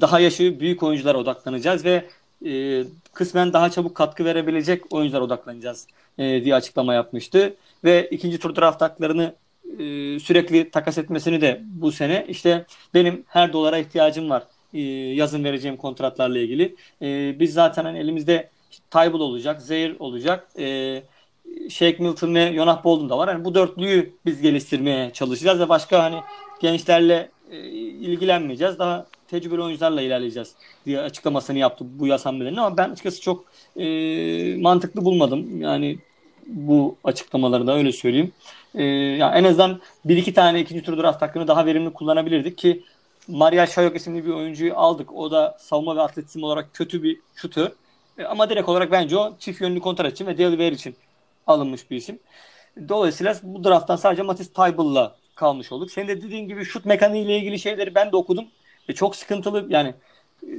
daha yaşı büyük oyunculara odaklanacağız ve e, kısmen daha çabuk katkı verebilecek oyunculara odaklanacağız e, diye açıklama yapmıştı. Ve ikinci tur draft haklarını e, sürekli takas etmesini de bu sene işte benim her dolara ihtiyacım var e, yazın vereceğim kontratlarla ilgili. E, biz zaten hani elimizde Tybal olacak, Zehir olacak. E, Shake Milton ve Jonah Bolden da var. Yani bu dörtlüyü biz geliştirmeye çalışacağız ve başka hani gençlerle e, ilgilenmeyeceğiz. Daha tecrübeli oyuncularla ilerleyeceğiz diye açıklamasını yaptı bu yaz hamlelerinin ama ben açıkçası çok e, mantıklı bulmadım. Yani bu açıklamaları da öyle söyleyeyim. E, yani en azından bir iki tane ikinci tur draft hakkını daha verimli kullanabilirdik ki Mariel Şayok isimli bir oyuncuyu aldık. O da savunma ve atletizm olarak kötü bir şutu. E, ama direkt olarak bence o çift yönlü kontrat için ve Deliver için alınmış bir isim. Dolayısıyla bu drafttan sadece Matisse Tyball'la kalmış olduk. Senin de dediğin gibi şut mekaniği ile ilgili şeyleri ben de okudum. Ve çok sıkıntılı yani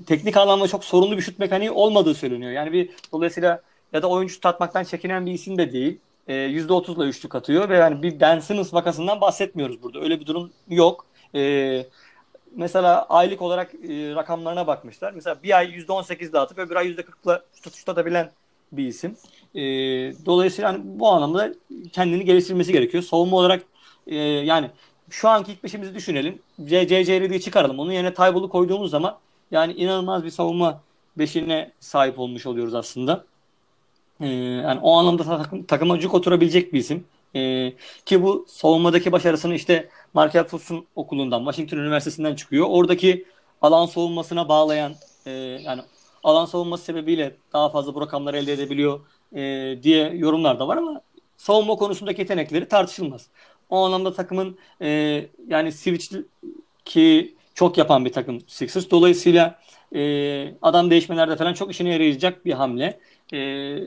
teknik anlamda çok sorunlu bir şut mekaniği olmadığı söyleniyor. Yani bir dolayısıyla ya da oyuncu tatmaktan çekinen bir isim de değil. E, %30'la üçlük atıyor ve yani bir Ben Simmons vakasından bahsetmiyoruz burada. Öyle bir durum yok. E, mesela aylık olarak e, rakamlarına bakmışlar. Mesela bir ay %18 dağıtıp öbür ay %40'la şut, şut atabilen bir isim. E, dolayısıyla yani bu anlamda kendini geliştirmesi gerekiyor. Savunma olarak e, yani şu anki ilk beşimizi düşünelim. CC'yi çıkaralım. Onun yerine Tybal'ı koyduğumuz zaman yani inanılmaz bir savunma beşine sahip olmuş oluyoruz aslında. Ee, yani o anlamda takım, takıma cuk oturabilecek bir isim. Ee, ki bu savunmadaki başarısını işte Markel Fultz'un okulundan, Washington Üniversitesi'nden çıkıyor. Oradaki alan savunmasına bağlayan e, yani alan savunması sebebiyle daha fazla bu rakamları elde edebiliyor e, diye yorumlar da var ama savunma konusundaki yetenekleri tartışılmaz. O anlamda takımın e, yani switch ki çok yapan bir takım Sixers. Dolayısıyla e, adam değişmelerde falan çok işine yarayacak bir hamle e,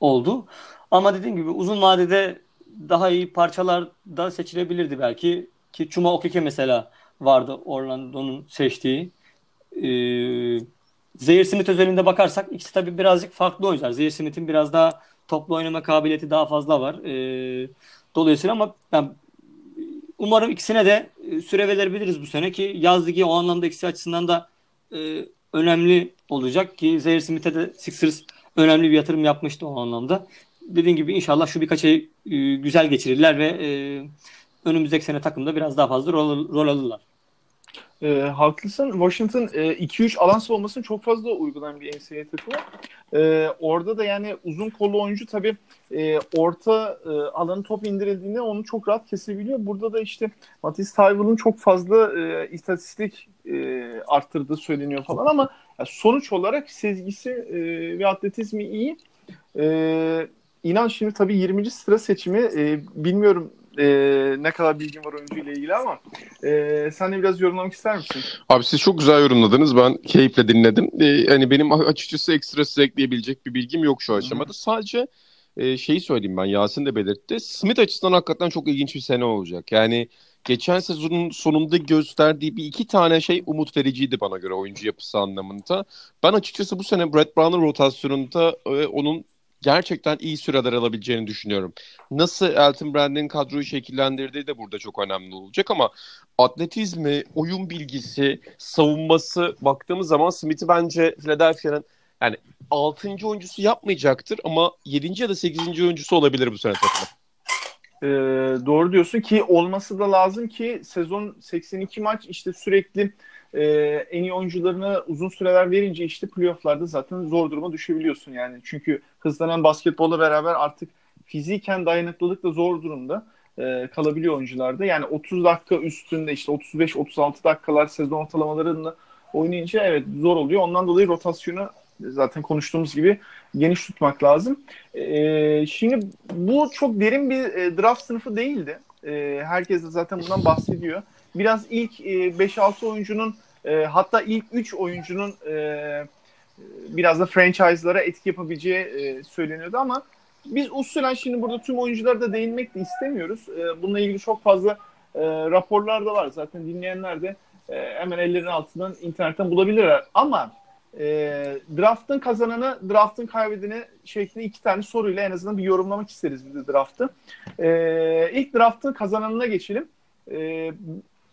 oldu. Ama dediğim gibi uzun vadede daha iyi parçalar da seçilebilirdi belki. Ki Chuma Okeke mesela vardı Orlando'nun seçtiği. E, Zehir Smith özelinde bakarsak ikisi tabii birazcık farklı oyuncular. Zehir Smith'in biraz daha toplu oynama kabiliyeti daha fazla var. E, dolayısıyla ama ben umarım ikisine de e, süre verebiliriz bu sene ki yaz ligi o anlamda ikisi açısından da e, önemli olacak ki Zaire Smith'e de Sixers önemli bir yatırım yapmıştı o anlamda. Dediğim gibi inşallah şu birkaç ay e, güzel geçirirler ve e, önümüzdeki sene takımda biraz daha fazla rol, rol alırlar. E, haklısın. Washington e, 2-3 alan savunmasını çok fazla uygulayan bir NCAA takımı. E, orada da yani uzun kollu oyuncu tabii e, orta e, alanı top indirildiğinde onu çok rahat kesebiliyor. Burada da işte Matisse Thybull'un çok fazla e, istatistik e, arttırdığı söyleniyor falan ama yani sonuç olarak sezgisi e, ve atletizmi iyi. E, inan şimdi tabii 20. sıra seçimi e, bilmiyorum e, ne kadar bilgin var oyuncuyla ilgili ama e, sen de biraz yorumlamak ister misin? Abi siz çok güzel yorumladınız. Ben keyifle dinledim. E, hani benim açıkçası ekstra size ekleyebilecek bir bilgim yok şu aşamada. Hı-hı. Sadece e, şeyi söyleyeyim ben. Yasin de belirtti. Smith açısından hakikaten çok ilginç bir sene olacak. Yani geçen sezonun sonunda gösterdiği bir iki tane şey umut vericiydi bana göre oyuncu yapısı anlamında. Ben açıkçası bu sene Brett Brown'un rotasyonunda e, onun gerçekten iyi süreler alabileceğini düşünüyorum. Nasıl Elton Brand'in kadroyu şekillendirdiği de burada çok önemli olacak ama atletizmi, oyun bilgisi, savunması baktığımız zaman Smith'i bence Philadelphia'nın yani 6. oyuncusu yapmayacaktır ama 7. ya da 8. oyuncusu olabilir bu sene takımda. Ee, doğru diyorsun ki olması da lazım ki sezon 82 maç işte sürekli e, en iyi oyuncularına uzun süreler verince işte playofflarda zaten zor duruma düşebiliyorsun yani. Çünkü hızlanan basketbolla beraber artık fiziken dayanıklılık da zor durumda e, kalabiliyor oyuncularda. Yani 30 dakika üstünde işte 35-36 dakikalar sezon ortalamalarında oynayınca evet zor oluyor. Ondan dolayı rotasyonu zaten konuştuğumuz gibi geniş tutmak lazım. E, şimdi bu çok derin bir e, draft sınıfı değildi. E, herkes de zaten bundan bahsediyor biraz ilk e, 5-6 oyuncunun e, hatta ilk 3 oyuncunun e, biraz da franchise'lara etki yapabileceği e, söyleniyordu ama biz usulen şimdi burada tüm oyunculara da değinmek de istemiyoruz. E, bununla ilgili çok fazla raporlar da var. Zaten dinleyenler de hemen ellerinin altından internetten bulabilirler. Ama e, draftın kazananı, draftın kaybedeni şeklinde iki tane soruyla en azından bir yorumlamak isteriz biz de draftı. E, ilk draftın kazananına geçelim. E,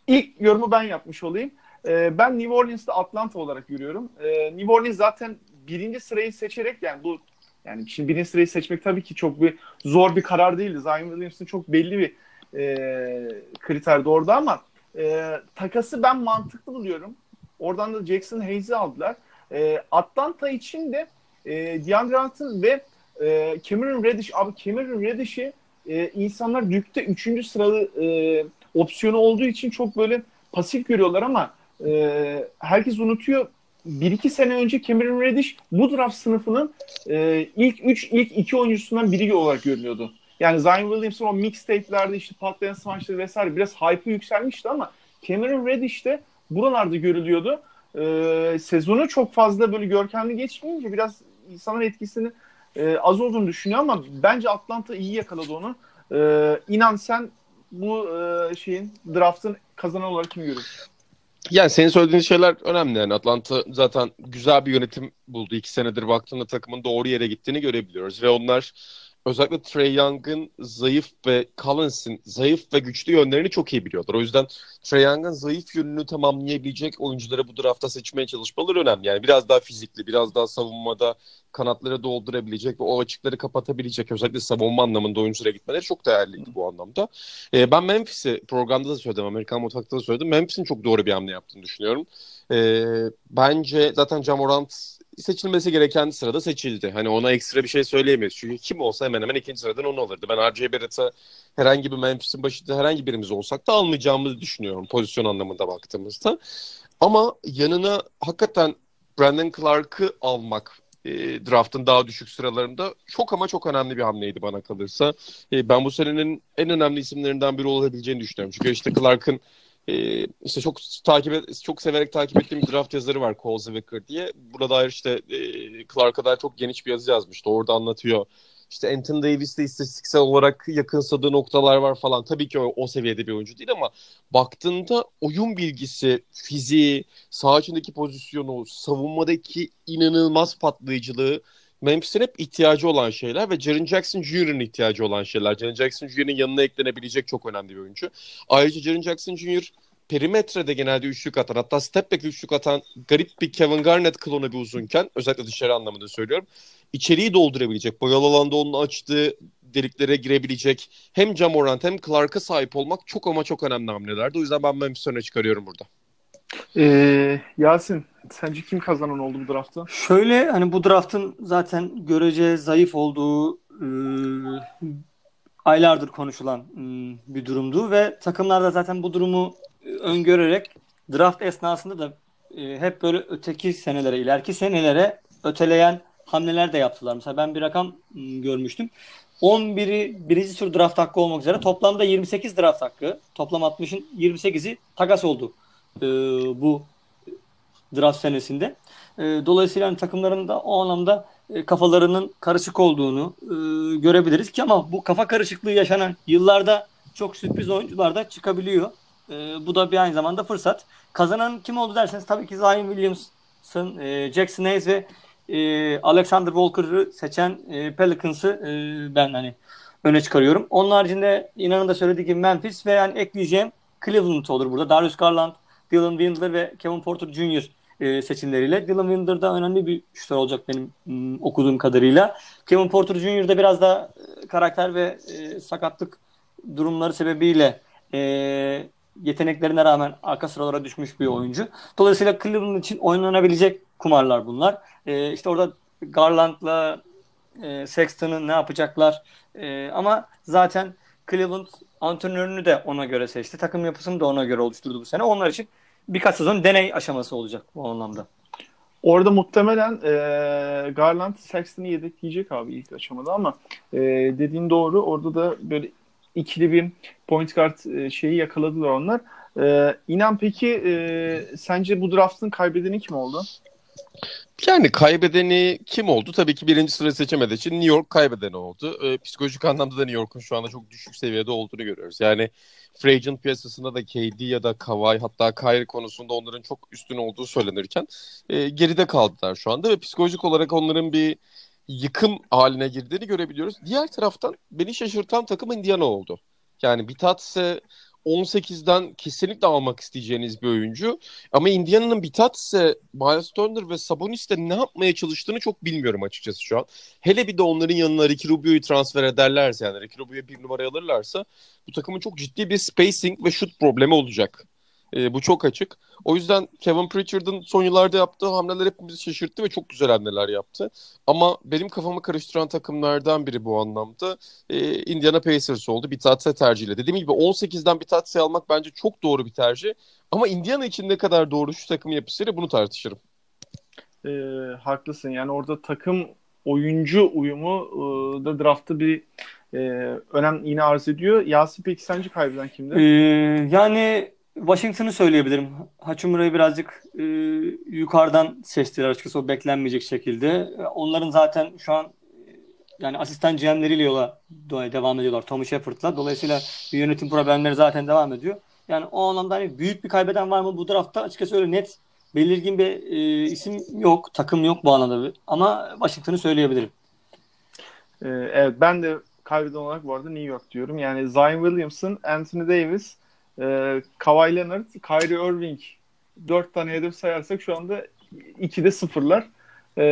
İlk yorumu ben yapmış olayım. E, ben New Orleans'ta Atlanta olarak görüyorum. E, New Orleans zaten birinci sırayı seçerek yani bu yani şimdi birinci sırayı seçmek tabii ki çok bir zor bir karar değildi. Zion Williamson çok belli bir e, kriterdi orada ama e, takası ben mantıklı buluyorum. Oradan da Jackson Hayes'i aldılar. E, Atlanta için de e, DeAndre Hunter ve e, Cameron Reddish abi Cameron Reddish'i e, insanlar Duke'de 3. sıralı e, opsiyonu olduğu için çok böyle pasif görüyorlar ama e, herkes unutuyor. Bir iki sene önce Cameron Reddish bu draft sınıfının e, ilk 3, ilk 2 oyuncusundan biri olarak görünüyordu. Yani Zion Williamson o mixtape'lerde işte patlayan smaçları vesaire biraz hype'ı yükselmişti ama Cameron Reddish de buralarda görülüyordu. Ee, sezonu çok fazla böyle görkemli geçmeyince biraz insanın etkisini e, az olduğunu düşünüyor ama bence Atlanta iyi yakaladı onu. Ee, inan sen bu e, şeyin draftın kazanan olarak kimi görüyorsun? Yani senin söylediğin şeyler önemli. Yani Atlanta zaten güzel bir yönetim buldu. İki senedir baktığında takımın doğru yere gittiğini görebiliyoruz. Ve onlar özellikle Trey Young'ın zayıf ve Collins'in zayıf ve güçlü yönlerini çok iyi biliyorlar. O yüzden Trey Young'ın zayıf yönünü tamamlayabilecek oyuncuları bu drafta seçmeye çalışmaları önemli. Yani biraz daha fizikli, biraz daha savunmada kanatları doldurabilecek ve o açıkları kapatabilecek özellikle savunma anlamında oyunculara gitmeleri çok değerliydi bu anlamda. Ee, ben Memphis'i programda da söyledim, Amerikan Mutfak'ta da söyledim. Memphis'in çok doğru bir hamle yaptığını düşünüyorum. Ee, bence zaten Jamorant seçilmesi gereken sırada seçildi. Hani ona ekstra bir şey söyleyemeyiz. Çünkü kim olsa hemen hemen ikinci sıradan onu alırdı. Ben R.J. Barrett'a herhangi bir Memphis'in başında herhangi birimiz olsak da almayacağımızı düşünüyorum pozisyon anlamında baktığımızda. Ama yanına hakikaten Brandon Clark'ı almak e, draftın daha düşük sıralarında çok ama çok önemli bir hamleydi bana kalırsa. E, ben bu senenin en önemli isimlerinden biri olabileceğini düşünüyorum. Çünkü işte Clark'ın e, işte çok takip et, çok severek takip ettiğim bir draft yazarı var Cole Zwicker diye. Burada dair işte e, Clark'a dair çok geniş bir yazı yazmıştı. Orada anlatıyor. İşte Anthony Davis'te istatistiksel olarak yakınsadığı noktalar var falan. Tabii ki o, o seviyede bir oyuncu değil ama baktığında oyun bilgisi, fiziği, saha içindeki pozisyonu, savunmadaki inanılmaz patlayıcılığı Memphis'in hep ihtiyacı olan şeyler ve Jaren Jackson Jr.'ın ihtiyacı olan şeyler. Jaren Jackson Jr.'ın yanına eklenebilecek çok önemli bir oyuncu. Ayrıca Jaren Jackson Jr. perimetrede genelde üçlük atan hatta step back üçlük atan garip bir Kevin Garnett klonu bir uzunken özellikle dışarı anlamında söylüyorum. içeriği doldurabilecek, boyalı alanda onun açtığı deliklere girebilecek hem Jamorant hem Clark'a sahip olmak çok ama çok önemli hamlelerdi. O yüzden ben Memphis'i öne çıkarıyorum burada. Ee, Yasin, sence kim kazanan oldu bu draftta? Şöyle hani bu draftın zaten görece zayıf olduğu e, aylardır konuşulan e, bir durumdu ve takımlar da zaten bu durumu e, öngörerek draft esnasında da e, hep böyle öteki senelere, ileriki senelere öteleyen hamleler de yaptılar. Mesela ben bir rakam e, görmüştüm. 11'i birinci tur draft hakkı olmak üzere toplamda 28 draft hakkı. Toplam 60'ın 28'i takas oldu e, bu draft senesinde. E, dolayısıyla hani takımların da o anlamda e, kafalarının karışık olduğunu e, görebiliriz ki ama bu kafa karışıklığı yaşanan yıllarda çok sürpriz oyuncular da çıkabiliyor. E, bu da bir aynı zamanda fırsat. Kazanan kim oldu derseniz tabii ki Zion Williamson, e, Jackson Hayes ve e, Alexander Walker'ı seçen e, Pelicans'ı e, ben hani öne çıkarıyorum. Onun haricinde inanın da söylediği gibi Memphis ve yani ekleyeceğim Cleveland olur burada. Darius Garland, Dylan Windler ve Kevin Porter Jr. E, seçimleriyle. Dylan Windler da önemli bir şutör olacak benim m, okuduğum kadarıyla. Kevin Porter Jr. de biraz da e, karakter ve e, sakatlık durumları sebebiyle e, yeteneklerine rağmen arka sıralara düşmüş bir oyuncu. Dolayısıyla Cleveland için oynanabilecek kumarlar bunlar. E, işte orada Garland'la e, Sexton'ı ne yapacaklar? E, ama zaten Cleveland antrenörünü de ona göre seçti. Takım yapısını da ona göre oluşturdu bu sene. Onlar için birkaç sezon deney aşaması olacak bu anlamda. Orada muhtemelen e, Garland Sexton'ı yedekleyecek abi ilk aşamada ama e, dediğin doğru. Orada da böyle ikili bir point guard e, şeyi yakaladılar onlar. E, İnan peki e, sence bu draftın kaybedeni kim oldu? Yani kaybedeni kim oldu? Tabii ki birinci sıra seçemediği için New York kaybedeni oldu. Ee, psikolojik anlamda da New York'un şu anda çok düşük seviyede olduğunu görüyoruz. Yani free piyasasında da KD ya da Kawhi hatta Kyrie konusunda onların çok üstün olduğu söylenirken e, geride kaldılar şu anda ve psikolojik olarak onların bir yıkım haline girdiğini görebiliyoruz. Diğer taraftan beni şaşırtan takım Indiana oldu. Yani Bitatse 18'den kesinlikle almak isteyeceğiniz bir oyuncu. Ama Indiana'nın Bitatse, Miles Turner ve Sabonis'te ne yapmaya çalıştığını çok bilmiyorum açıkçası şu an. Hele bir de onların yanına Ricky Rubio'yu transfer ederlerse yani Ricky Rubio'ya bir numara alırlarsa bu takımın çok ciddi bir spacing ve shoot problemi olacak. E, bu çok açık. O yüzden Kevin Pritchard'ın son yıllarda yaptığı hamleler hepimizi şaşırttı ve çok güzel hamleler yaptı. Ama benim kafamı karıştıran takımlardan biri bu anlamda e, Indiana Pacers oldu. Bir tatse tercihiyle. Dediğim gibi 18'den bir tatse almak bence çok doğru bir tercih. Ama Indiana için ne kadar doğru şu takım yapısıyla bunu tartışırım. E, haklısın. Yani orada takım oyuncu uyumu e, da draftı bir e, önem yine arz ediyor. Yasin peki sence kaybeden kimdi? Ee, yani Washington'ı söyleyebilirim. Hachimura'yı birazcık e, yukarıdan seçtiler açıkçası o beklenmeyecek şekilde. Onların zaten şu an yani asistan GM'leriyle yola devam ediyorlar Tommy Shepard'la. Dolayısıyla bir yönetim problemleri zaten devam ediyor. Yani o anlamda hani büyük bir kaybeden var mı bu draftta? Açıkçası öyle net belirgin bir e, isim yok, takım yok bu anlamda. Ama Washington'ı söyleyebilirim. Ee, evet ben de kaybeden olarak bu arada New York diyorum. Yani Zion Williamson, Anthony Davis, e, Kawhi Leonard, Kyrie Irving dört tane hedef sayarsak şu anda ikide sıfırlar. E,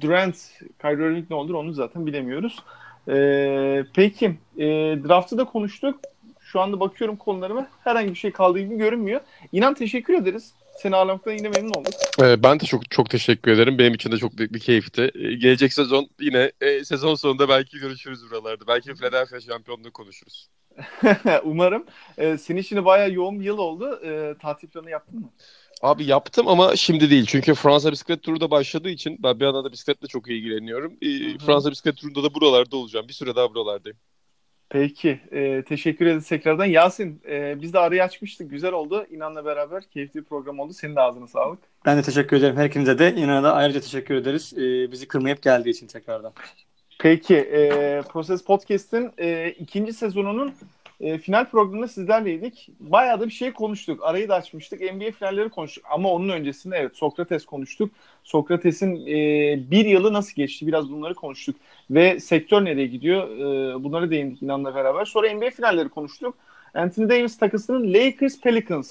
Durant, Kyrie Irving ne olur onu zaten bilemiyoruz. E, peki e, draftı da konuştuk. Şu anda bakıyorum konularıma herhangi bir şey kaldığı gibi görünmüyor. İnan teşekkür ederiz. Seni ağırlamaktan yine memnun olduk. Ee, ben de çok çok teşekkür ederim. Benim için de çok büyük bir keyifti. Ee, gelecek sezon yine e, sezon sonunda belki görüşürüz buralarda. Belki Philadelphia şampiyonluğu konuşuruz. <laughs> Umarım. Ee, senin de bayağı yoğun bir yıl oldu. Ee, tatil planı yaptın mı? Abi yaptım ama şimdi değil. Çünkü Fransa bisiklet turu da başladığı için ben bir yandan da bisikletle çok ilgileniyorum. Ee, Fransa bisiklet turunda da buralarda olacağım. Bir süre daha buralardayım. Peki. E, teşekkür ederiz tekrardan. Yasin e, biz de arayı açmıştık. Güzel oldu. İnan'la beraber keyifli bir program oldu. Senin de ağzına sağlık. Ben de teşekkür ederim. Her ikinize de. İnan'a da ayrıca teşekkür ederiz. E, bizi kırmayıp geldiği için tekrardan. Peki. E, Proses Podcast'in e, ikinci sezonunun e, final programında sizlerleydik. Bayağı da bir şey konuştuk. Arayı da açmıştık. NBA finalleri konuştuk. Ama onun öncesinde evet Sokrates konuştuk. Sokrates'in e, bir yılı nasıl geçti? Biraz bunları konuştuk. Ve sektör nereye gidiyor? E, bunları değindik İnan'la beraber. Sonra NBA finalleri konuştuk. Anthony Davis takısının Lakers Pelicans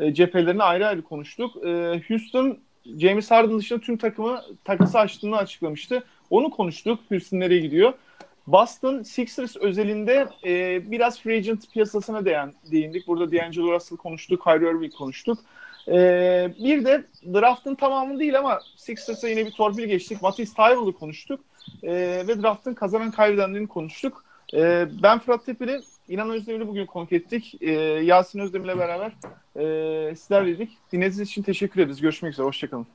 e, cephelerini ayrı ayrı konuştuk. E, Houston James Harden dışında tüm takımı takası açtığını açıklamıştı. Onu konuştuk. Houston nereye gidiyor? Boston Sixers özelinde e, biraz free agent piyasasına değin, değindik. Burada D'Angelo Russell konuştuk, Kyrie Irving konuştuk. E, bir de draftın tamamı değil ama Sixers'a yine bir torpil geçtik. Matisse Thybull'u konuştuk. E, ve draftın kazanan kaybedenlerini konuştuk. E, ben Fırat Tepeli, İnan Özdemir'i bugün konuk ettik. E, Yasin Özdemir'le beraber e, sizlerleydik. Dinlediğiniz için teşekkür ederiz. Görüşmek üzere. Hoşçakalın.